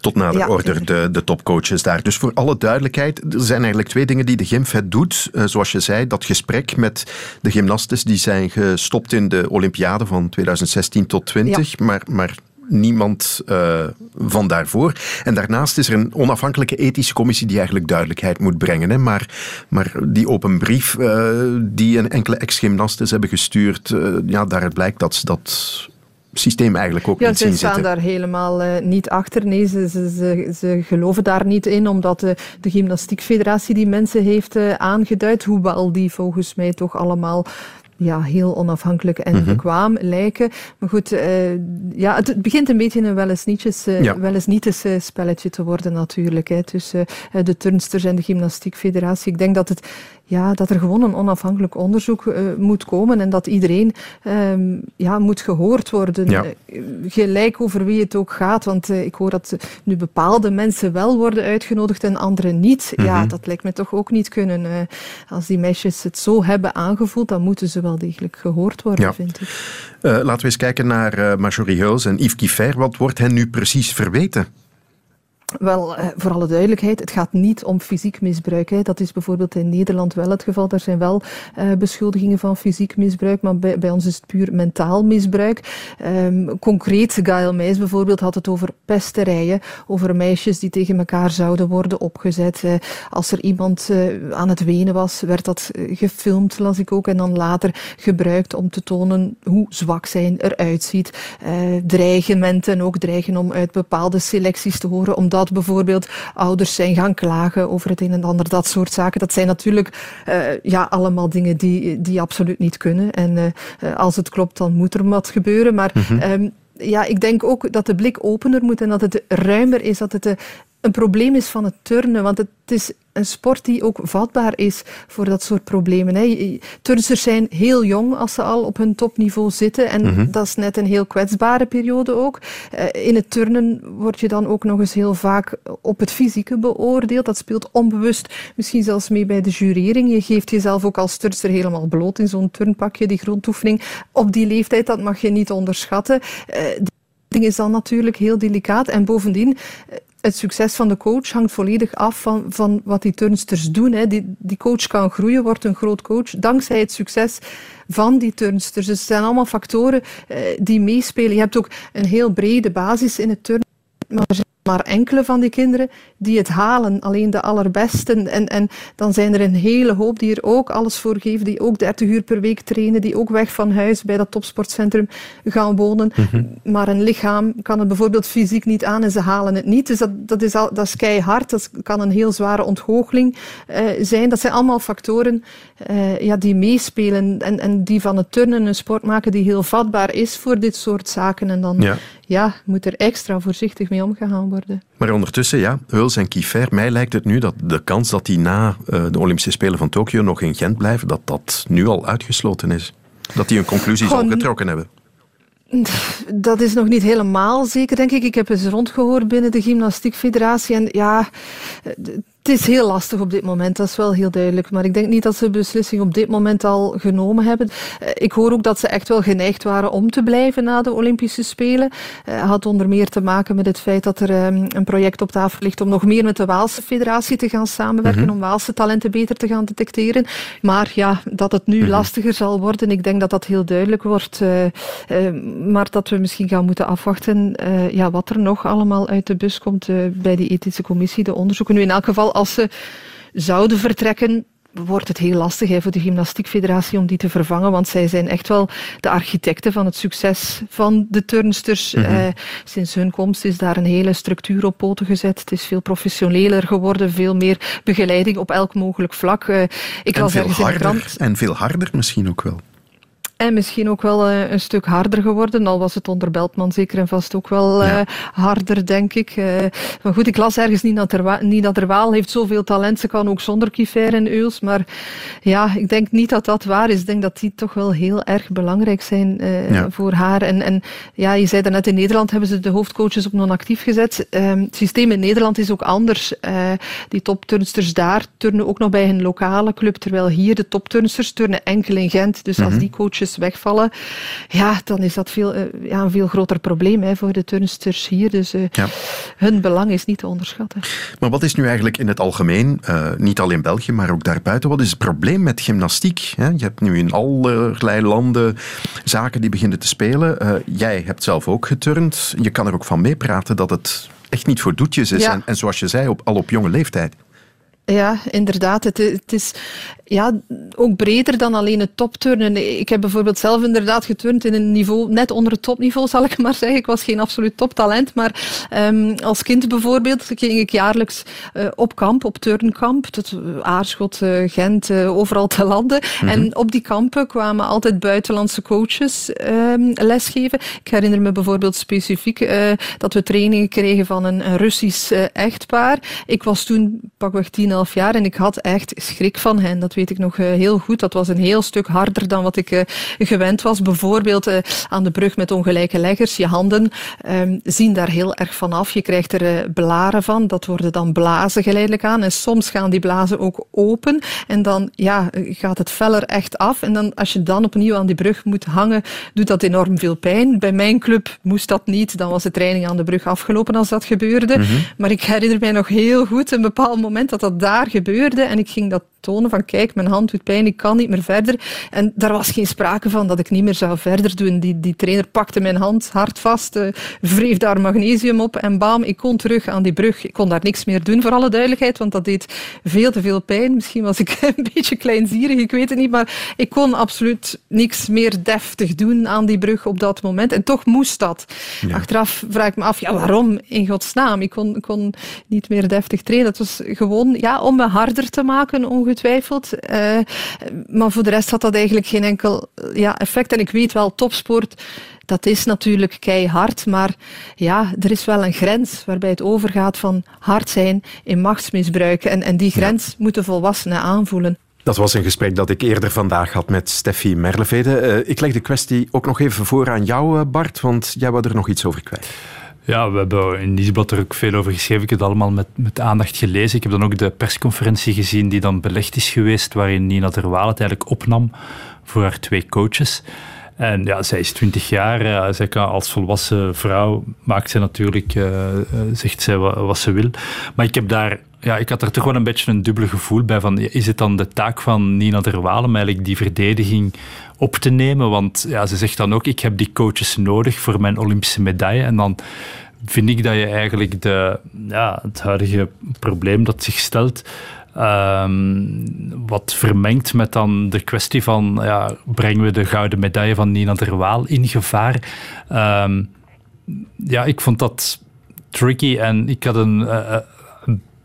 Speaker 1: tot nader ja, order, de, de topcoaches daar. Dus voor alle duidelijkheid, er zijn eigenlijk twee dingen die de Gymfed doet. Uh, zoals je zei, dat gesprek met de gymnastes die zijn gestopt in de Olympiade van 2016 tot 20. Ja. Maar, maar niemand uh, van daarvoor. En daarnaast is er een onafhankelijke ethische commissie die eigenlijk duidelijkheid moet brengen. Hè. Maar, maar die open brief uh, die een enkele ex-gymnastes hebben gestuurd, uh, ja, daaruit blijkt dat ze dat systeem eigenlijk ook
Speaker 14: ja,
Speaker 1: niet zien
Speaker 14: zitten. ze staan daar helemaal uh, niet achter. Nee, ze, ze, ze, ze, geloven daar niet in, omdat de, de gymnastiekfederatie die mensen heeft uh, aangeduid, hoewel die volgens mij toch allemaal ja, heel onafhankelijk en mm -hmm. bekwaam lijken. Maar goed, uh, ja, het, het, begint een beetje een wel eens nietjes, uh, ja. wel eens nietes uh, spelletje te worden natuurlijk. Hè, tussen de turnsters en de gymnastiekfederatie. Ik denk dat het ja, dat er gewoon een onafhankelijk onderzoek uh, moet komen en dat iedereen um, ja, moet gehoord worden. Ja. Uh, gelijk over wie het ook gaat, want uh, ik hoor dat nu bepaalde mensen wel worden uitgenodigd en anderen niet. Mm -hmm. Ja, dat lijkt me toch ook niet kunnen. als die meisjes het zo hebben aangevoeld, dan moeten ze wel degelijk gehoord worden, ja. vind ik.
Speaker 1: laten we eens kijken naar Marjorie Huls en Yves Kiefer. Wat wordt hen nu precies verweten?
Speaker 14: Wel, voor alle duidelijkheid, het gaat niet om fysiek misbruik. Hè. Dat is bijvoorbeeld in Nederland wel het geval. Er zijn wel uh, beschuldigingen van fysiek misbruik, maar bij, ons is het puur mentaal misbruik. Um, concreet, Gail Meijs bijvoorbeeld had het over pesterijen, over meisjes die tegen elkaar zouden worden opgezet. Uh, als er iemand aan het wenen was, werd dat gefilmd, las ik ook, en dan later gebruikt om te tonen hoe zwak zij eruit ziet. dreigementen, ook dreigen om uit bepaalde selecties te horen, omdat dat bijvoorbeeld ouders zijn gaan klagen over het een en ander, dat soort zaken. Dat zijn natuurlijk uh, ja, allemaal dingen die, die absoluut niet kunnen. En uh, als het klopt, dan moet er wat gebeuren. Maar mm -hmm. um, ja, ik denk ook dat de blik opener moet en dat het ruimer is, dat het een probleem is van het turnen. Want het is een sport die ook vatbaar is voor dat soort problemen. Hè. Turnsters zijn heel jong als ze al op hun topniveau zitten. En
Speaker 15: Mhm.
Speaker 14: dat is net een heel kwetsbare periode ook. Eh, in het turnen word je dan ook nog eens heel vaak op het fysieke beoordeeld. Dat speelt onbewust misschien zelfs mee bij de jurering. Je geeft jezelf ook als turnster helemaal bloot in zo'n turnpakje, die grondoefening. Op die leeftijd, dat mag je niet onderschatten. Eh, ding is dan natuurlijk heel delicaat. En bovendien, eh, het succes van de coach hangt volledig af van, van wat die turnsters doen. Hè. Die, die coach kan groeien, wordt een groot coach, dankzij het succes van die turnsters. Dus het zijn allemaal factoren eh, die meespelen. Je hebt ook een heel brede basis in het turnen. Maar maar enkele van die kinderen die het halen, alleen de allerbesten. En, en dan zijn er een hele hoop die er ook alles voor geven, die ook 30 uur per week trainen, die ook weg van huis bij dat topsportcentrum gaan wonen. Maar een lichaam kan het bijvoorbeeld fysiek niet aan en ze halen het niet. Dus dat, dat, is, al, dat is keihard, dat kan een heel zware ontgoocheling eh, zijn. Dat zijn allemaal factoren eh, ja, die meespelen en, en die van het turnen een sport maken die heel vatbaar is voor dit soort zaken. En dan
Speaker 1: Ja.
Speaker 14: Ja, moet er extra voorzichtig mee omgegaan worden.
Speaker 1: Maar ondertussen, ja, Huls en Kiefer, mij lijkt het nu dat de kans dat die na eh, de Olympische Spelen van Tokio nog in Gent blijven, dat dat nu al uitgesloten is. Dat die hun conclusies al getrokken hebben.
Speaker 14: Dat is nog niet helemaal zeker, denk ik. Ik heb eens rondgehoord binnen de Gymnastiekfederatie. En ja, het is heel lastig op dit moment, dat is wel heel duidelijk. Maar ik denk niet dat ze de beslissing op dit moment al genomen hebben. Eh, Ik hoor ook dat ze echt wel geneigd waren om te blijven na de Olympische Spelen. Het had onder meer te maken met het feit dat er ehm, een project op tafel ligt om nog meer met de Waalse Federatie te gaan samenwerken,
Speaker 15: Mhm.
Speaker 14: om Waalse talenten beter te gaan detecteren. Maar ja, dat het nu lastiger zal worden, ik denk dat dat heel duidelijk wordt. eh, eh, maar dat we misschien gaan moeten afwachten eh, ja, wat er nog allemaal uit de bus komt eh, bij die ethische commissie, de onderzoeken. Nu, in elk geval, als ze zouden vertrekken, wordt het heel lastig hè, voor de Gymnastiekfederatie om die te vervangen, want zij zijn echt wel de architecten van het succes van de turnsters.
Speaker 15: Mhm.
Speaker 14: Eh, sinds hun komst is daar een hele structuur op poten gezet. Het is veel professioneler geworden, veel meer begeleiding op elk mogelijk vlak. Eh, ik
Speaker 1: en veel harder.
Speaker 14: krant...
Speaker 1: En veel harder misschien ook wel.
Speaker 14: En misschien ook wel eh, een stuk harder geworden. Al was het onder Beltman zeker en vast ook wel eh, harder, denk ik. Eh, maar goed, ik las ergens niet dat, er niet dat er Waal heeft zoveel talent. Ze kan ook zonder Kiefer en Euls. Maar ja, ik denk niet dat dat waar is. Ik denk dat die toch wel heel erg belangrijk zijn
Speaker 15: Ja.
Speaker 14: voor haar. En, en ja, je zei daarnet, in Nederland hebben ze de hoofdcoaches op non-actief gezet. Ehm, het systeem in Nederland is ook anders. Die topturnsters daar turnen ook nog bij hun lokale club. Terwijl hier de topturnsters turnen enkel in Gent. Dus als
Speaker 1: Mhm.
Speaker 14: die coaches wegvallen, ja, dan is dat veel, eh, ja, een veel groter probleem hè, voor de turnsters hier. Dus eh,
Speaker 1: Ja.
Speaker 14: hun belang is niet te onderschatten.
Speaker 1: Maar wat is nu eigenlijk in het algemeen, eh, niet al in België, maar ook daarbuiten, wat is het probleem met gymnastiek? Hè? Je hebt nu in allerlei landen zaken die beginnen te spelen. Jij hebt zelf ook geturnd. Je kan er ook van meepraten dat het echt niet voor doetjes is.
Speaker 14: Ja.
Speaker 1: En, en zoals je zei, op, al op jonge leeftijd.
Speaker 14: Ja, inderdaad. Het, het is ja, ook breder dan alleen het topturnen. Ik heb bijvoorbeeld zelf inderdaad geturnd in een niveau net onder het topniveau, zal ik maar zeggen. Ik was geen absoluut toptalent, maar ehm, als kind bijvoorbeeld ging ik jaarlijks eh, op kamp, op turnkamp. Dat, eh, Aarschot, eh, Gent, overal te landen.
Speaker 15: Mhm.
Speaker 14: En op die kampen kwamen altijd buitenlandse coaches ehm, lesgeven. Ik herinner me bijvoorbeeld specifiek dat we trainingen kregen van een, een Russisch echtpaar. Ik was toen pakweg 10, 11 jaar en ik had echt schrik van hen. Dat weet ik nog eh, heel goed. Dat was een heel stuk harder dan wat ik eh, gewend was. Bijvoorbeeld eh, aan de brug met ongelijke leggers. Je handen ehm, zien daar heel erg van af. Je krijgt er blaren van. Dat worden dan blazen geleidelijk aan. En soms gaan die blazen ook open. En dan ja, gaat het feller echt af. En dan, als je dan opnieuw aan die brug moet hangen, doet dat enorm veel pijn. Bij mijn club moest dat niet. Dan was de training aan de brug afgelopen als dat gebeurde.
Speaker 15: Mhm.
Speaker 14: Maar ik herinner mij nog heel goed een bepaald moment dat dat daar gebeurde. En ik ging dat tonen van kijk, mijn hand doet pijn, ik kan niet meer verder. En daar was geen sprake van dat ik niet meer zou verder doen. Die, die trainer pakte mijn hand hard vast, eh, wreef daar magnesium op en bam, ik kon terug aan die brug. Ik kon daar niks meer doen, voor alle duidelijkheid, want dat deed veel te veel pijn. Misschien was ik een beetje kleinzierig, ik weet het niet, maar ik kon absoluut niks meer deftig doen aan die brug op dat moment. En toch moest dat.
Speaker 15: Ja.
Speaker 14: Achteraf vraag ik me af, ja, waarom in godsnaam? Ik kon, kon niet meer deftig trainen. Dat was gewoon ja, om me harder te maken ongeveer. Ongetwijfeld. Uh, maar voor de rest had dat eigenlijk geen enkel ja, effect. En ik weet wel, topsport, dat is natuurlijk keihard. Maar ja, er is wel een grens waarbij het overgaat van hard zijn in machtsmisbruik. En, en die grens ja. moeten volwassenen aanvoelen.
Speaker 1: Dat was een gesprek dat ik eerder vandaag had met Steffi Merlevede. Uh, ik leg de kwestie ook nog even voor aan jou, Bart, want jij wou er nog iets over kwijt.
Speaker 2: Ja, we hebben in Nieuwsblad er ook veel over geschreven. Ik heb het allemaal met, met aandacht gelezen. Ik heb dan ook de persconferentie gezien die dan belegd is geweest, waarin Nina Terwaal het eigenlijk opnam voor haar twee coaches. En ja, zij is 20 jaar. Uh, zij kan als volwassen vrouw maakt ze natuurlijk, uh, zegt zij wat, wat, ze wil. Maar ik heb daar, ja, ik had er toch wel een beetje een dubbele gevoel bij. Van, is het dan de taak van Nina Derwalen om eigenlijk die verdediging op te nemen? Want ja, ze zegt dan ook, ik heb die coaches nodig voor mijn Olympische medaille. En dan vind ik dat je eigenlijk de, ja, het huidige probleem dat zich stelt Um, wat vermengt met dan de kwestie van ja, brengen we de gouden medaille van Nina Derwaal in gevaar? Um, ja, ik vond dat tricky en ik had een. Uh,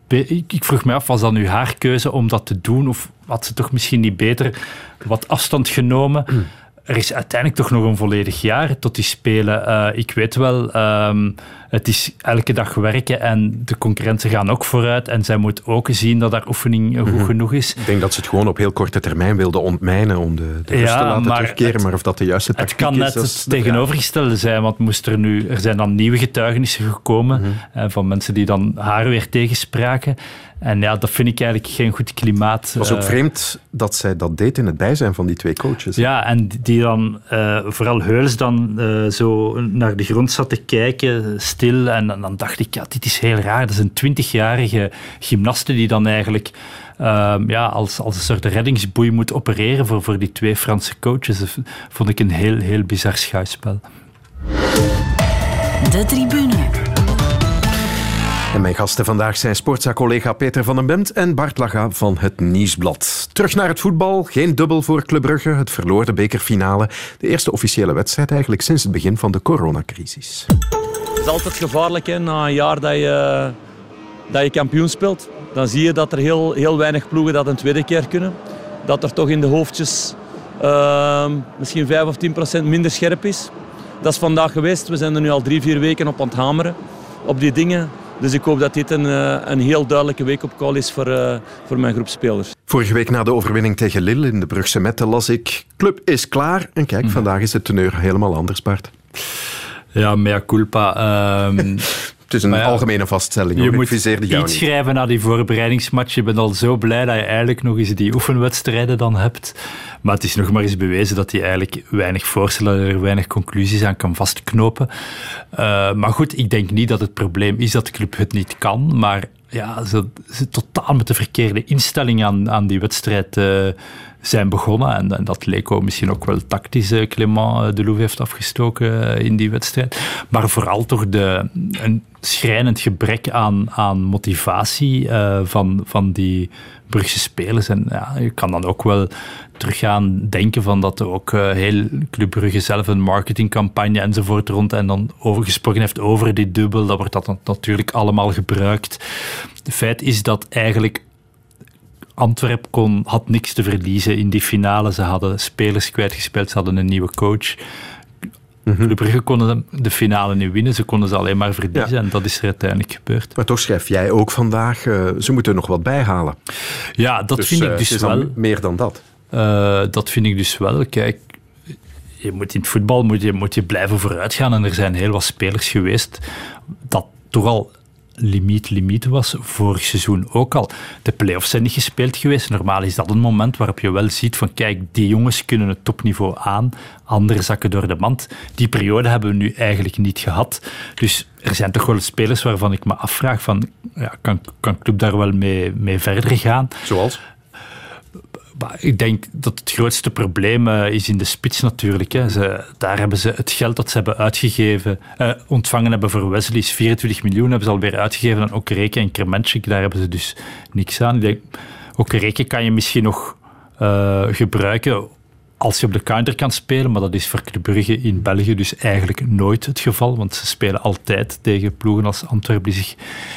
Speaker 2: ik, vroeg me af, was dat nu haar keuze om dat te doen? Of had ze toch misschien niet beter wat afstand genomen? Er is uiteindelijk toch nog een volledig jaar tot die Spelen. Uh, ik weet wel, um, het is elke dag werken en de concurrenten gaan ook vooruit. En zij moet ook zien dat haar oefening goed mm genoeg is.
Speaker 1: Ik denk dat ze het gewoon op heel korte termijn wilde ontmijnen om de, de rust ja, te laten terugkeren. Het, maar of dat de juiste tactiek
Speaker 2: is... Het kan net het tegenovergestelde zijn, want moest er, nu, er zijn dan nieuwe getuigenissen gekomen mm -hmm. van mensen die dan haar weer tegenspraken. En ja, dat vind ik eigenlijk geen goed klimaat.
Speaker 1: Het was ook uh, vreemd dat zij dat deed in het bijzijn van die twee coaches.
Speaker 2: Ja, en die dan, uh, vooral Heuls, dan uh, zo naar de grond zat te kijken, stil. En, en, dan dacht ik, ja, dit is heel raar. Dat is een twintigjarige gymnaste die dan eigenlijk ja, als, als een soort reddingsboei moet opereren voor, voor die twee Franse coaches. Dat vond ik een heel, heel bizar schouwspel.
Speaker 11: De tribune.
Speaker 1: En mijn gasten vandaag zijn sportza-collega Peter van den Bemt en Bart Laga van het Nieuwsblad. Terug naar het voetbal. Geen dubbel voor Club Brugge. Het verloor de bekerfinale. De eerste officiële wedstrijd eigenlijk sinds het begin van de coronacrisis.
Speaker 15: Het is altijd gevaarlijk hè, na een jaar dat je, dat je kampioen speelt. Dan zie je dat er heel, heel weinig ploegen dat een tweede keer kunnen. Dat er toch in de hoofdjes uh, misschien 5 of 10 procent minder scherp is. Dat is vandaag geweest. We zijn er nu al drie, vier weken op aan het hameren. Op die dingen. Dus ik hoop dat dit een, eh, een heel duidelijke week op call is voor, uh, voor mijn groep spelers.
Speaker 1: Vorige week na de overwinning tegen Lille in de Brugse Mette las ik... Club is klaar. En kijk, mm. vandaag is de teneur helemaal anders, Bart.
Speaker 2: Ja, mea culpa. Um,
Speaker 1: Het is een ja, algemene vaststelling.
Speaker 2: Je moet iets schrijven na die voorbereidingsmatch. Je bent al zo blij dat je eigenlijk nog eens die oefenwedstrijden dan hebt. Maar het is nog maar eens bewezen dat hij eigenlijk weinig voorstellen, er weinig conclusies aan kan vastknopen. Uh, maar goed, ik denk niet dat het probleem is dat de club het niet kan. Maar ja, ze, ze totaal met de verkeerde instelling aan, aan die wedstrijd uh, zijn begonnen. En, dat leek misschien ook wel tactisch, uh, Clément de Louvre heeft afgestoken in die wedstrijd. Maar vooral toch de, een schrijnend gebrek aan, aan motivatie van, van die Brugse spelers. En ja, je kan dan ook wel terug gaan denken van dat er ook heel Club Brugge zelf een marketingcampagne enzovoort rond en dan overgesproken heeft over die dubbel. Dat wordt dat natuurlijk allemaal gebruikt. Het feit is dat eigenlijk Antwerp kon, had niks te verliezen in die finale. Ze hadden spelers kwijtgespeeld, ze hadden een nieuwe coach. Mm -hmm. Brugge konden de finale niet winnen, ze konden ze alleen maar verliezen ja. en dat is er uiteindelijk gebeurd.
Speaker 1: Maar toch schrijf jij ook vandaag, uh, ze moeten er nog wat bijhalen.
Speaker 2: Ja, dat dus, vind ik dus wel.
Speaker 1: meer dan dat.
Speaker 2: Uh, dat vind ik dus wel. Kijk, je moet in het voetbal moet je, moet je blijven vooruitgaan en er zijn heel wat spelers geweest dat toch al limiet, limiet was. Vorig seizoen ook al. De play-offs zijn niet gespeeld geweest. Normaal is dat een moment waarop je wel ziet van kijk, die jongens kunnen het topniveau aan, anderen zakken door de mand. Die periode hebben we nu eigenlijk niet gehad. Dus er zijn toch wel spelers waarvan ik me afvraag van ja, kan, kan club daar wel mee, mee verder gaan?
Speaker 1: Zoals?
Speaker 2: Ik denk dat het grootste probleem uh, is in de spits natuurlijk. Hè. Daar hebben ze het geld dat ze hebben uitgegeven, uh, ontvangen hebben voor Wesley, is 24 miljoen, hebben ze alweer uitgegeven aan Okereke en Kremenchik. Daar hebben ze dus niks aan. Ik denk, Okereke kan je misschien nog uh, gebruiken als je op de counter kan spelen, maar dat is voor Club Brugge in België dus eigenlijk nooit het geval, want ze spelen altijd tegen ploegen als Antwerpen die zich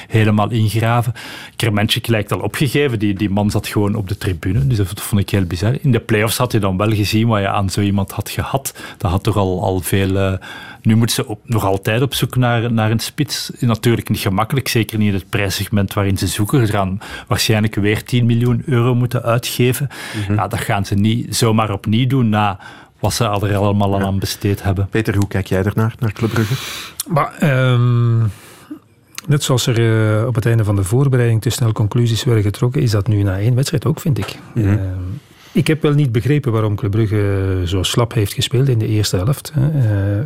Speaker 2: helemaal ingraven. Krementje lijkt al opgegeven, die, die man zat gewoon op de tribune, dus dat vond ik heel bizar. In de playoffs had je dan wel gezien wat je aan zo iemand had gehad. Dat had toch al, al veel... Uh, nu moet ze op, nog altijd op zoek naar, naar een spits. Natuurlijk niet gemakkelijk, zeker niet in het prijssegment waarin ze zoeken. Ze gaan waarschijnlijk weer 10 miljoen euro moeten uitgeven. Mm ja, dat gaan ze niet zomaar opnieuw doen na wat ze er allemaal al aan besteed hebben.
Speaker 1: Peter, hoe kijk jij ernaar, naar Club Brugge?
Speaker 3: Maar, um, net zoals er uh, op het einde van de voorbereiding te snel conclusies werden getrokken, is dat nu na één wedstrijd ook, vind ik. Mm -hmm. uh, ik heb wel niet begrepen waarom Club Brugge zo slap heeft gespeeld in de eerste helft. Uh,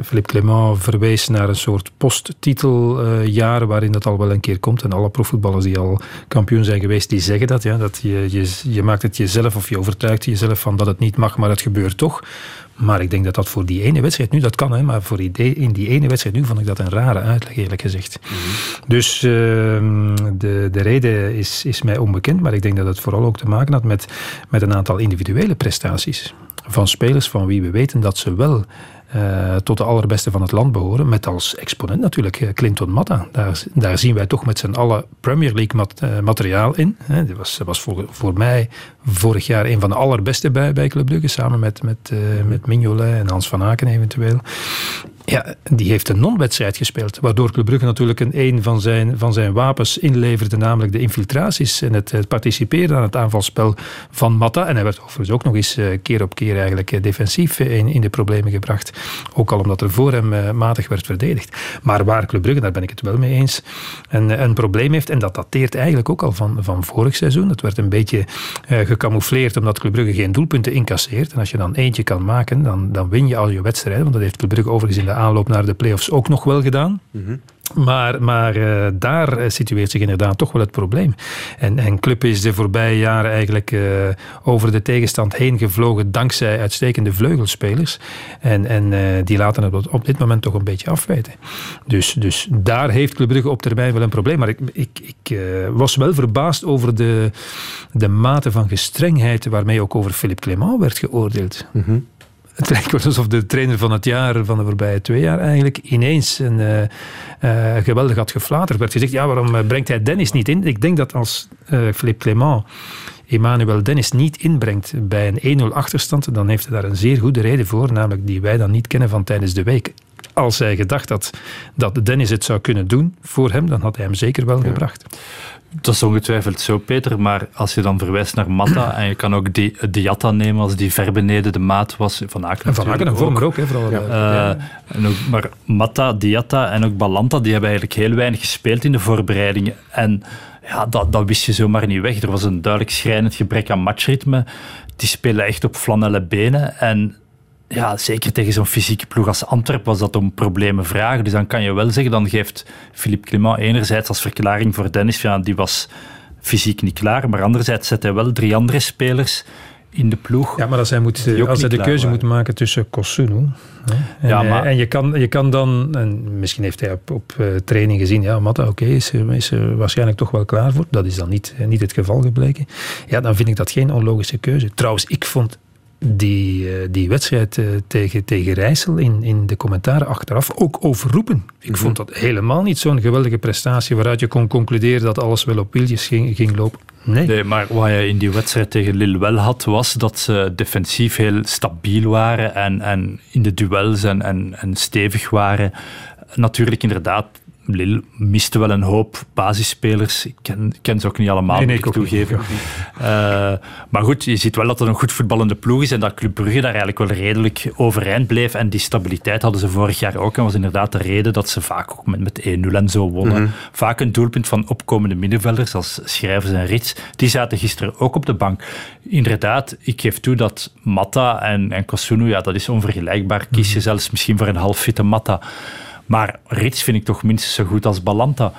Speaker 3: Philippe Clement verwees naar een soort posttiteljaar waarin dat al wel een keer komt. En alle profvoetballers die al kampioen zijn geweest, die zeggen dat. Ja, dat je, je, je maakt het jezelf of je overtuigt jezelf van dat het niet mag, maar het gebeurt toch. Maar ik denk dat dat voor die ene wedstrijd nu, dat kan, hè, maar voor die, in die ene wedstrijd nu vond ik dat een rare uitleg, eerlijk gezegd. Mm -hmm. Dus uh, de, de reden is, is mij onbekend, maar ik denk dat het vooral ook te maken had met, met een aantal individuele prestaties van spelers van wie we weten dat ze wel uh, tot de allerbeste van het land behoren. Met als exponent natuurlijk Clinton Matta. Daar, daar zien wij toch met z'n allen Premier League uh, materiaal in. Dat was, was voor, voor mij vorig jaar een van de allerbeste bij, bij Club Brugge. Samen met, met, met Mignolet en Hans van Aken eventueel. Ja, die heeft een non-wedstrijd gespeeld. Waardoor Club Brugge natuurlijk een, een van, zijn, van zijn wapens inleverde. Namelijk de infiltraties en het, het participeren aan het aanvalspel van Matta. En hij werd overigens ook nog eens keer op keer eigenlijk defensief in, in de problemen gebracht. Ook al omdat er voor hem matig werd verdedigd. Maar waar Club Brugge, daar ben ik het wel mee eens, een, een probleem heeft. En dat dateert eigenlijk ook al van, van vorig seizoen. Het werd een beetje gecamoufleerd omdat Club Brugge geen doelpunten incasseert. En als je dan eentje kan maken, dan, dan win je al je wedstrijden. Want dat heeft Club Brugge overigens in de aanloop naar de play-offs ook nog wel gedaan. Mm -hmm. Maar, maar uh, daar situeert zich inderdaad toch wel het probleem. En, en Club is de voorbije jaren eigenlijk uh, over de tegenstand heen gevlogen dankzij uitstekende vleugelspelers. En, en uh, die laten het op dit moment toch een beetje afwijten. Dus, dus daar heeft Club Brugge op termijn wel een probleem. Maar ik, ik, ik was wel verbaasd over de, de mate van gestrengheid waarmee ook over Philippe Clement werd geoordeeld. Mm -hmm het lijkt wel alsof de trainer van het jaar, van de voorbije twee jaar eigenlijk, ineens een uh, uh, geweldig had geflaterd. werd gezegd, ja, waarom brengt hij Dennis niet in? Ik denk dat als Philippe Clement Emmanuel Dennis niet inbrengt bij een 1-0 achterstand, dan heeft hij daar een zeer goede reden voor, namelijk die wij dan niet kennen van tijdens de week. Als hij gedacht had dat Dennis het zou kunnen doen voor hem, dan had hij hem zeker wel ja. gebracht.
Speaker 2: Dat is ongetwijfeld zo, Peter. Maar als je dan verwijst naar Matta en je kan ook die, Diatta nemen als die ver beneden de maat was. Van Aken
Speaker 3: en Van Aken en Vormer ook. Hè, vooral,
Speaker 2: ja. Uh, en ook, maar Matta, Diatta en ook Balanta, die hebben eigenlijk heel weinig gespeeld in de voorbereidingen. En ja, dat, dat wist je zomaar niet weg. Er was een duidelijk schrijnend gebrek aan matchritme. Die spelen echt op flanellen benen. En ja, zeker tegen zo'n fysieke ploeg als Antwerpen was dat om problemen vragen. Dus dan kan je wel zeggen, dan geeft Philippe Clement enerzijds als verklaring voor Dennis, ja, die was fysiek niet klaar, maar anderzijds zet hij wel drie andere spelers in de ploeg.
Speaker 3: Ja, maar als hij, moet, als hij de keuze waren. moet maken tussen Kosunu... En, ja, maar, en je, kan, je kan dan... En misschien heeft hij op, op uh, training gezien... Ja, Matta, oké, okay, is, is er waarschijnlijk toch wel klaar voor. Dat is dan niet, niet het geval gebleken. Ja, dan vind ik dat geen onlogische keuze. Trouwens, ik vond die, die wedstrijd tegen, tegen Rijssel in, in de commentaren achteraf ook overroepen. Ik mm-hmm. vond dat helemaal niet zo'n geweldige prestatie waaruit je kon concluderen dat alles wel op wieltjes ging, ging lopen. Nee.
Speaker 2: nee. maar wat je in die wedstrijd tegen Lille wel had, was dat ze defensief heel stabiel waren en, en in de duels en, en, en stevig waren. Natuurlijk, inderdaad, Lille miste wel een hoop basisspelers. Ik ken, ken ze ook niet allemaal, nee, nee, moet ik toegeven. Uh, maar goed, je ziet wel dat het een goed voetballende ploeg is en dat Club Brugge daar eigenlijk wel redelijk overeind bleef. En die stabiliteit hadden ze vorig jaar ook. En was inderdaad de reden dat ze vaak ook met, met 1-0 en zo wonnen. Mm -hmm. Vaak een doelpunt van opkomende middenvelders als Schrijvers en Rits. Die zaten gisteren ook op de bank. Inderdaad, ik geef toe dat Matta en, en Kosunu, ja, dat is onvergelijkbaar. Kies je mm -hmm. zelfs misschien voor een halffitte Matta. Maar Rits vind ik toch minstens zo goed als Balanta.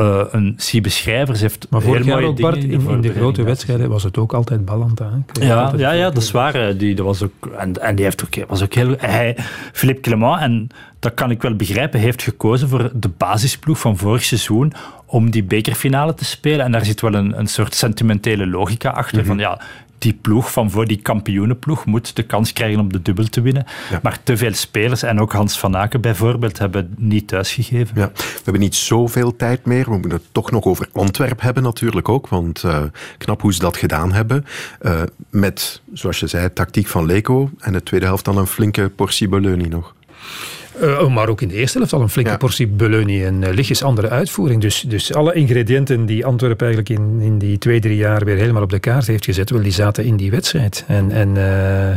Speaker 2: Uh, een Siebe Schrijvers heeft
Speaker 3: maar
Speaker 2: heel mooie
Speaker 3: ook, Bart, in, in, de grote wedstrijden was het ook altijd Balanta.
Speaker 2: Ja, altijd ja, ja, dat is waar. Die, dat was ook, en, en die heeft ook, was ook heel... Hij, Philippe Clement, en dat kan ik wel begrijpen, heeft gekozen voor de basisploeg van vorig seizoen om die bekerfinale te spelen. En daar zit wel een, een soort sentimentele logica achter. Mm -hmm. Van ja, die ploeg van voor die kampioenenploeg moet de kans krijgen om de dubbel te winnen. Maar te veel spelers, en ook Hans van Aken bijvoorbeeld, hebben niet thuisgegeven.
Speaker 1: Ja. We hebben niet zoveel tijd meer. We moeten het toch nog over Antwerp hebben natuurlijk ook. Want uh, knap hoe ze dat gedaan hebben. Uh, met, zoals je zei, tactiek van Leco. En de tweede helft dan een flinke portie Beleuni nog.
Speaker 3: Uh, maar ook in de eerste helft al een flinke ja. portie Beleuni en uh, lichtjes andere uitvoering. Dus, dus alle ingrediënten die Antwerpen eigenlijk in, in die twee, drie jaar weer helemaal op de kaart heeft gezet, wel, die zaten in die wedstrijd. En, en, uh,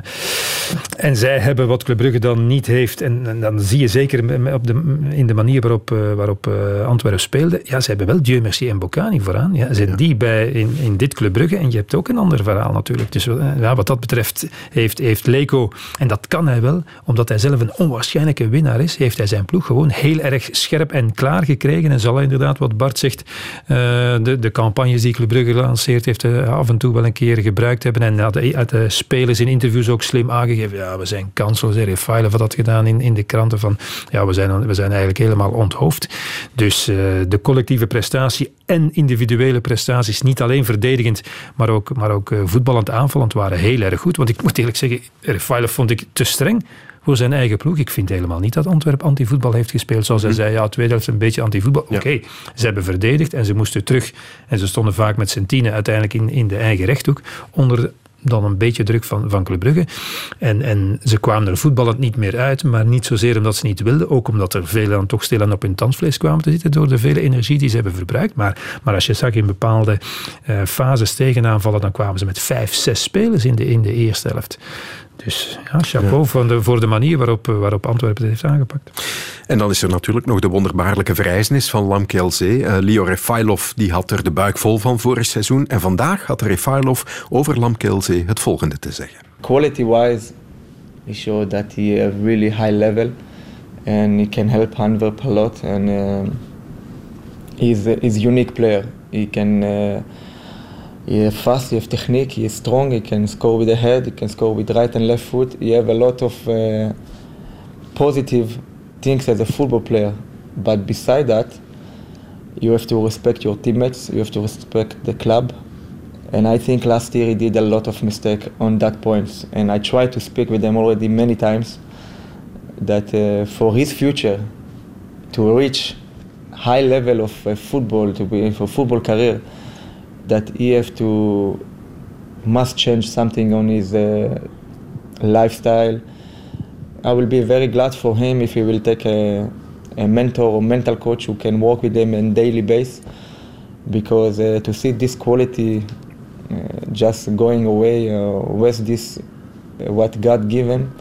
Speaker 3: en zij hebben wat Club Brugge dan niet heeft. En, en dan zie je zeker op de, in de manier waarop, waarop Antwerpen speelde. Ja, ze hebben wel Dieu Merci en Bocani vooraan. Ja, zijn ja. die bij in, in dit Club Brugge. En je hebt ook een ander verhaal natuurlijk. Dus ja, wat dat betreft heeft, heeft Leco, en dat kan hij wel, omdat hij zelf een onwaarschijnlijke winnaar is, heeft hij zijn ploeg gewoon heel erg scherp en klaar gekregen. En zal hij inderdaad, wat Bart zegt, uh, de, de campagnes die Club Brugge gelanceerd heeft, uh, af en toe wel een keer gebruikt hebben. En had de, de spelers in interviews ook slim aangegeven. Ja, we zijn kansloos. Rafael had dat gedaan in, in de kranten van, ja, we zijn, we zijn eigenlijk helemaal onthoofd. Dus uh, de collectieve prestatie en individuele prestaties, niet alleen verdedigend, maar ook, maar ook voetballend aanvallend, waren heel erg goed. Want ik moet eerlijk zeggen, Rafael vond ik te streng voor zijn eigen ploeg. Ik vind helemaal niet dat Antwerp antivoetbal heeft gespeeld. Zoals hij zei, ja, tweede helft een beetje antivoetbal. Oké, okay. ze hebben verdedigd en ze moesten terug. En ze stonden vaak met z'n tienen uiteindelijk in, in de eigen rechthoek. Onder dan een beetje druk van, van Club Brugge. En, en ze kwamen er voetballend niet meer uit, maar niet zozeer omdat ze niet wilden, ook omdat er velen dan toch stilaan op hun tandvlees kwamen te zitten door de vele energie die ze hebben verbruikt. Maar, maar als je zag in bepaalde uh, fases tegenaanvallen, dan kwamen ze met vijf, zes spelers in de, in de eerste helft. Dus ja, chapeau ja. Voor, de, voor de manier waarop, waarop Antwerpen het heeft aangepakt.
Speaker 1: En dan is er natuurlijk nog de wonderbaarlijke verrijzenis van Lamke Zee. Uh, Leo Refailov die had er de buik vol van vorig seizoen. En vandaag had Refailov over Lamke Zee het volgende te zeggen.
Speaker 16: Quality-wise, he showed that he has really high level. And he can help Antwerp a lot. And uh, he's, a, he's a unique player. He can... Uh, He fast, he has technique, he is strong, he can score with the head, he can score with right and left foot. He have a lot of uh, positive things as a football player. But beside that, you have to respect your teammates, you have to respect the club. And I think last year he did a lot of mistake on that point. And I tried to speak with him already many times that uh, for his future, to reach high level of uh, football, to be for football career, that he have to must change something on his uh, lifestyle. I will be very glad for him if he will take a, a mentor or mental coach who can work with him on daily basis because uh, to see this quality uh, just going away uh, with this uh, what God given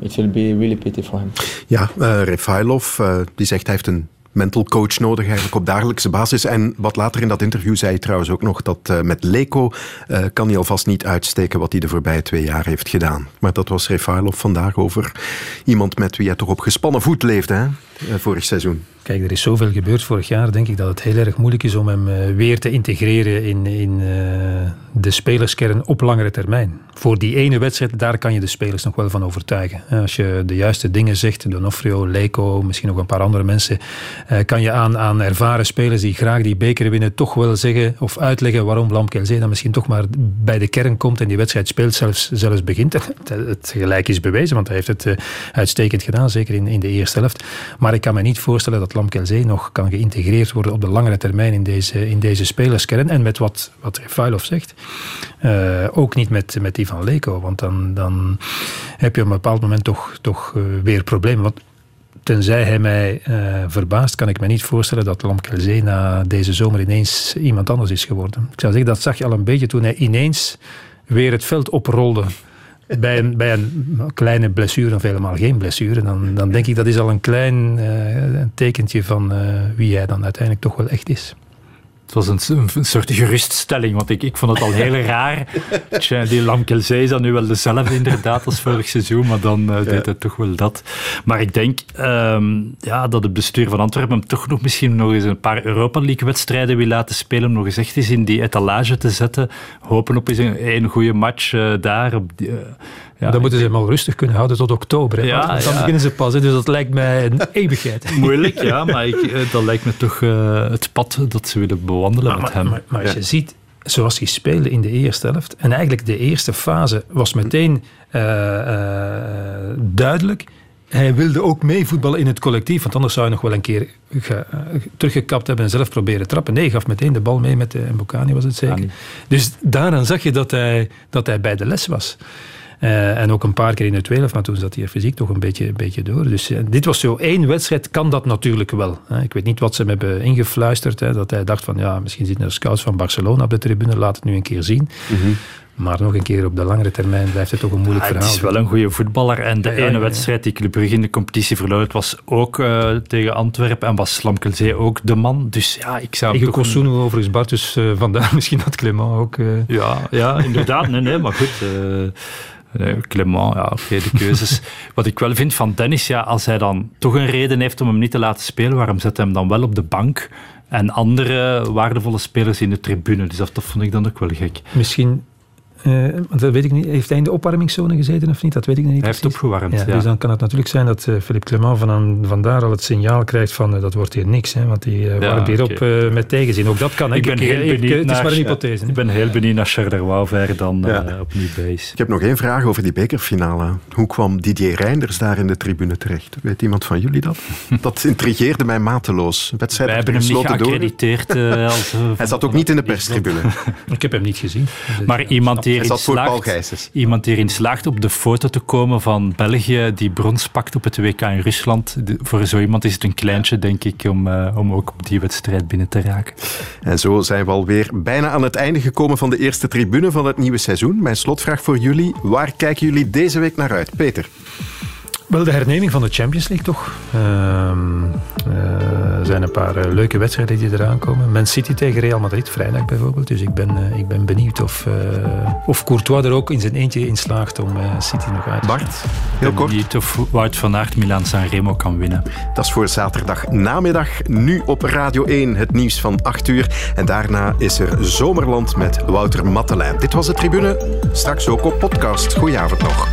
Speaker 16: it will be really pity for him.
Speaker 1: Ja, uh, Refailov die zegt hij heeft een mental coach nodig eigenlijk op dagelijkse basis. En wat later in dat interview zei hij trouwens ook nog dat uh, met Leco uh, kan hij alvast niet uitsteken wat hij de voorbije twee jaar heeft gedaan. Maar dat was Refailov vandaag over iemand met wie hij toch op gespannen voet leefde hè? Uh, vorig seizoen.
Speaker 3: Kijk, er is zoveel gebeurd vorig jaar, denk ik dat het heel erg moeilijk is om hem uh, weer te integreren in, in uh, de spelerskern op langere termijn. Voor die ene wedstrijd, daar kan je de spelers nog wel van overtuigen. Als je de juiste dingen zegt, Donofrio, Leco, misschien nog een paar andere mensen, uh, kan je aan, aan ervaren spelers die graag die beker winnen, toch wel zeggen of uitleggen waarom Lamkelzee dan misschien toch maar bij de kern komt en die wedstrijd speelt, zelfs, zelfs begint. Het, het gelijk is bewezen, want hij heeft het uitstekend gedaan, zeker in, in de eerste helft. Maar ik kan me niet voorstellen dat Lamkelzee nog kan geïntegreerd worden op de langere termijn in deze, in deze spelerskern. En met wat, wat Refailov zegt, uh, ook niet met, met die van Leco. Want dan, dan heb je op een bepaald moment toch, toch uh, weer problemen. Want tenzij hij mij uh, verbaast, kan ik me niet voorstellen dat Lamkelzee na deze zomer ineens iemand anders is geworden. Ik zou zeggen, dat zag je al een beetje toen hij ineens weer het veld oprolde bij een, een kleine blessure of helemaal geen blessure, dan, dan denk ik dat is al een klein uh, tekentje van uh, wie hij dan uiteindelijk toch wel echt is.
Speaker 2: Het was een, een, soort geruststelling, want ik, ik vond het al heel raar. Tja, die Lamkelzee is dan nu wel dezelfde inderdaad als vorig seizoen, maar dan uh, ja. deed hij toch wel dat. Maar ik denk um, ja, dat het bestuur van Antwerpen hem toch nog misschien nog eens een paar Europa League wedstrijden wil laten spelen, om nog eens echt eens in die etalage te zetten. Hopen op eens een, een goede match uh, daar. Op die, uh,
Speaker 3: ja, dan moeten ze hem al rustig kunnen houden tot oktober. Hè? Ja, Want dan ja. beginnen ze pas. Hè? Dus dat lijkt mij een eeuwigheid.
Speaker 2: Moeilijk, ja. Maar ik, dat lijkt me toch uh, het pad dat ze willen bewandelen
Speaker 3: maar,
Speaker 2: met
Speaker 3: maar,
Speaker 2: hem.
Speaker 3: Maar, maar als je ziet, zoals hij speelde in de eerste helft. En eigenlijk de eerste fase was meteen uh, uh, duidelijk. Hij wilde ook meevoetballen in het collectief, want anders zou hij nog wel een keer ge, teruggekapt hebben en zelf proberen trappen. Nee, hij gaf meteen de bal mee met de Mbokani, was het zeker. Dus daaraan zag je dat hij, dat hij bij de les was. Uh, en ook een paar keer in de tweede maar toen zat hij fysiek toch een beetje, een beetje door. Dus uh, dit was zo één wedstrijd, kan dat natuurlijk wel. Hè. Ik weet niet wat ze hem hebben ingefluisterd, hè, dat hij dacht van ja, misschien zitten er scouts van Barcelona op de tribune, laat het nu een keer zien. Mm -hmm. Maar nog een keer op de langere termijn blijft het toch een moeilijk
Speaker 2: ja,
Speaker 3: verhaal.
Speaker 2: Het is wel een goede voetballer. En de
Speaker 3: Ja,
Speaker 2: ene
Speaker 3: ja.
Speaker 2: wedstrijd die Club Brugge in de competitie verloor, het was ook eh, tegen Antwerpen en was Slamkelzee ook de man. Dus ja, ik zou
Speaker 3: Tegen. Kosunu overigens, Bart, dus eh, vandaar misschien dat Clement ook... eh,
Speaker 2: Ja, ja, inderdaad. Nee, nee, maar goed. Eh nee, Clement, ja, oké, de keuzes. Wat ik wel vind van Dennis, ja, als hij dan toch een reden heeft om hem niet te laten spelen, waarom zet hij hem dan wel op de bank en andere waardevolle spelers in de tribune? Dus dat, dat vond ik dan ook wel gek.
Speaker 3: Misschien, want dat weet ik niet, heeft hij in de opwarmingszone gezeten of niet? Dat weet ik niet.
Speaker 2: Hij heeft opgewarmd, ja.
Speaker 3: Dus dan kan het natuurlijk zijn dat eh, Philippe Clement van, vandaar al het signaal krijgt van eh, dat wordt hier niks, hè, want die eh
Speaker 2: Ja,
Speaker 3: warmt hier op
Speaker 2: oké.
Speaker 3: eh, met tegenzin. Ook dat kan. hè.
Speaker 2: Ik ben
Speaker 3: Ik-
Speaker 2: heel
Speaker 3: ik- ik-
Speaker 2: benieuwd
Speaker 3: Het is
Speaker 2: naar,
Speaker 3: maar een hypothese.
Speaker 2: Ik ben heel benieuwd naar Charleroi ver dan
Speaker 1: Ja.
Speaker 2: eh, opnieuw bij is.
Speaker 1: Ik heb nog één vraag over die bekerfinale. Hoe kwam Didier Reinders daar in de tribune terecht? Weet iemand van jullie dat? Dat intrigeerde mij mateloos. Wedstrijd
Speaker 2: Wij hebben hem niet
Speaker 1: door.
Speaker 2: geaccrediteerd. eh, als, eh,
Speaker 1: Hij zat ook niet in de perstribune.
Speaker 3: Ik heb hem niet gezien.
Speaker 2: Maar iemand die erin slaagt, iemand die erin slaagt op de foto te komen van België die brons pakt op het WK in Rusland. Voor zo iemand is het een kleintje, denk ik, om, eh, om ook op die wedstrijd binnen te raken.
Speaker 1: En zo zijn we alweer bijna aan het einde gekomen van de eerste tribune van het nieuwe seizoen. Mijn slotvraag voor jullie. Waar kijken jullie deze week naar uit? Peter?
Speaker 3: Wel, de herneming van de Champions League toch. Ehm, eh, Er zijn een paar eh, leuke wedstrijden die eraan komen. Man City tegen Real Madrid, vrijdag bijvoorbeeld. Dus ik ben, eh, ik ben benieuwd of, eh, of Courtois er ook in zijn eentje in slaagt om eh, City nog uit te
Speaker 1: Bart, heel kort.
Speaker 2: Niet of Wout van Aert Milan Sanremo kan winnen.
Speaker 1: Dat is voor zaterdag namiddag. Nu op Radio 1 het nieuws van 8 uur. En daarna is er Zomerland met Wouter Mattelijn. Dit was de tribune. Straks ook op podcast. Goedenavond nog.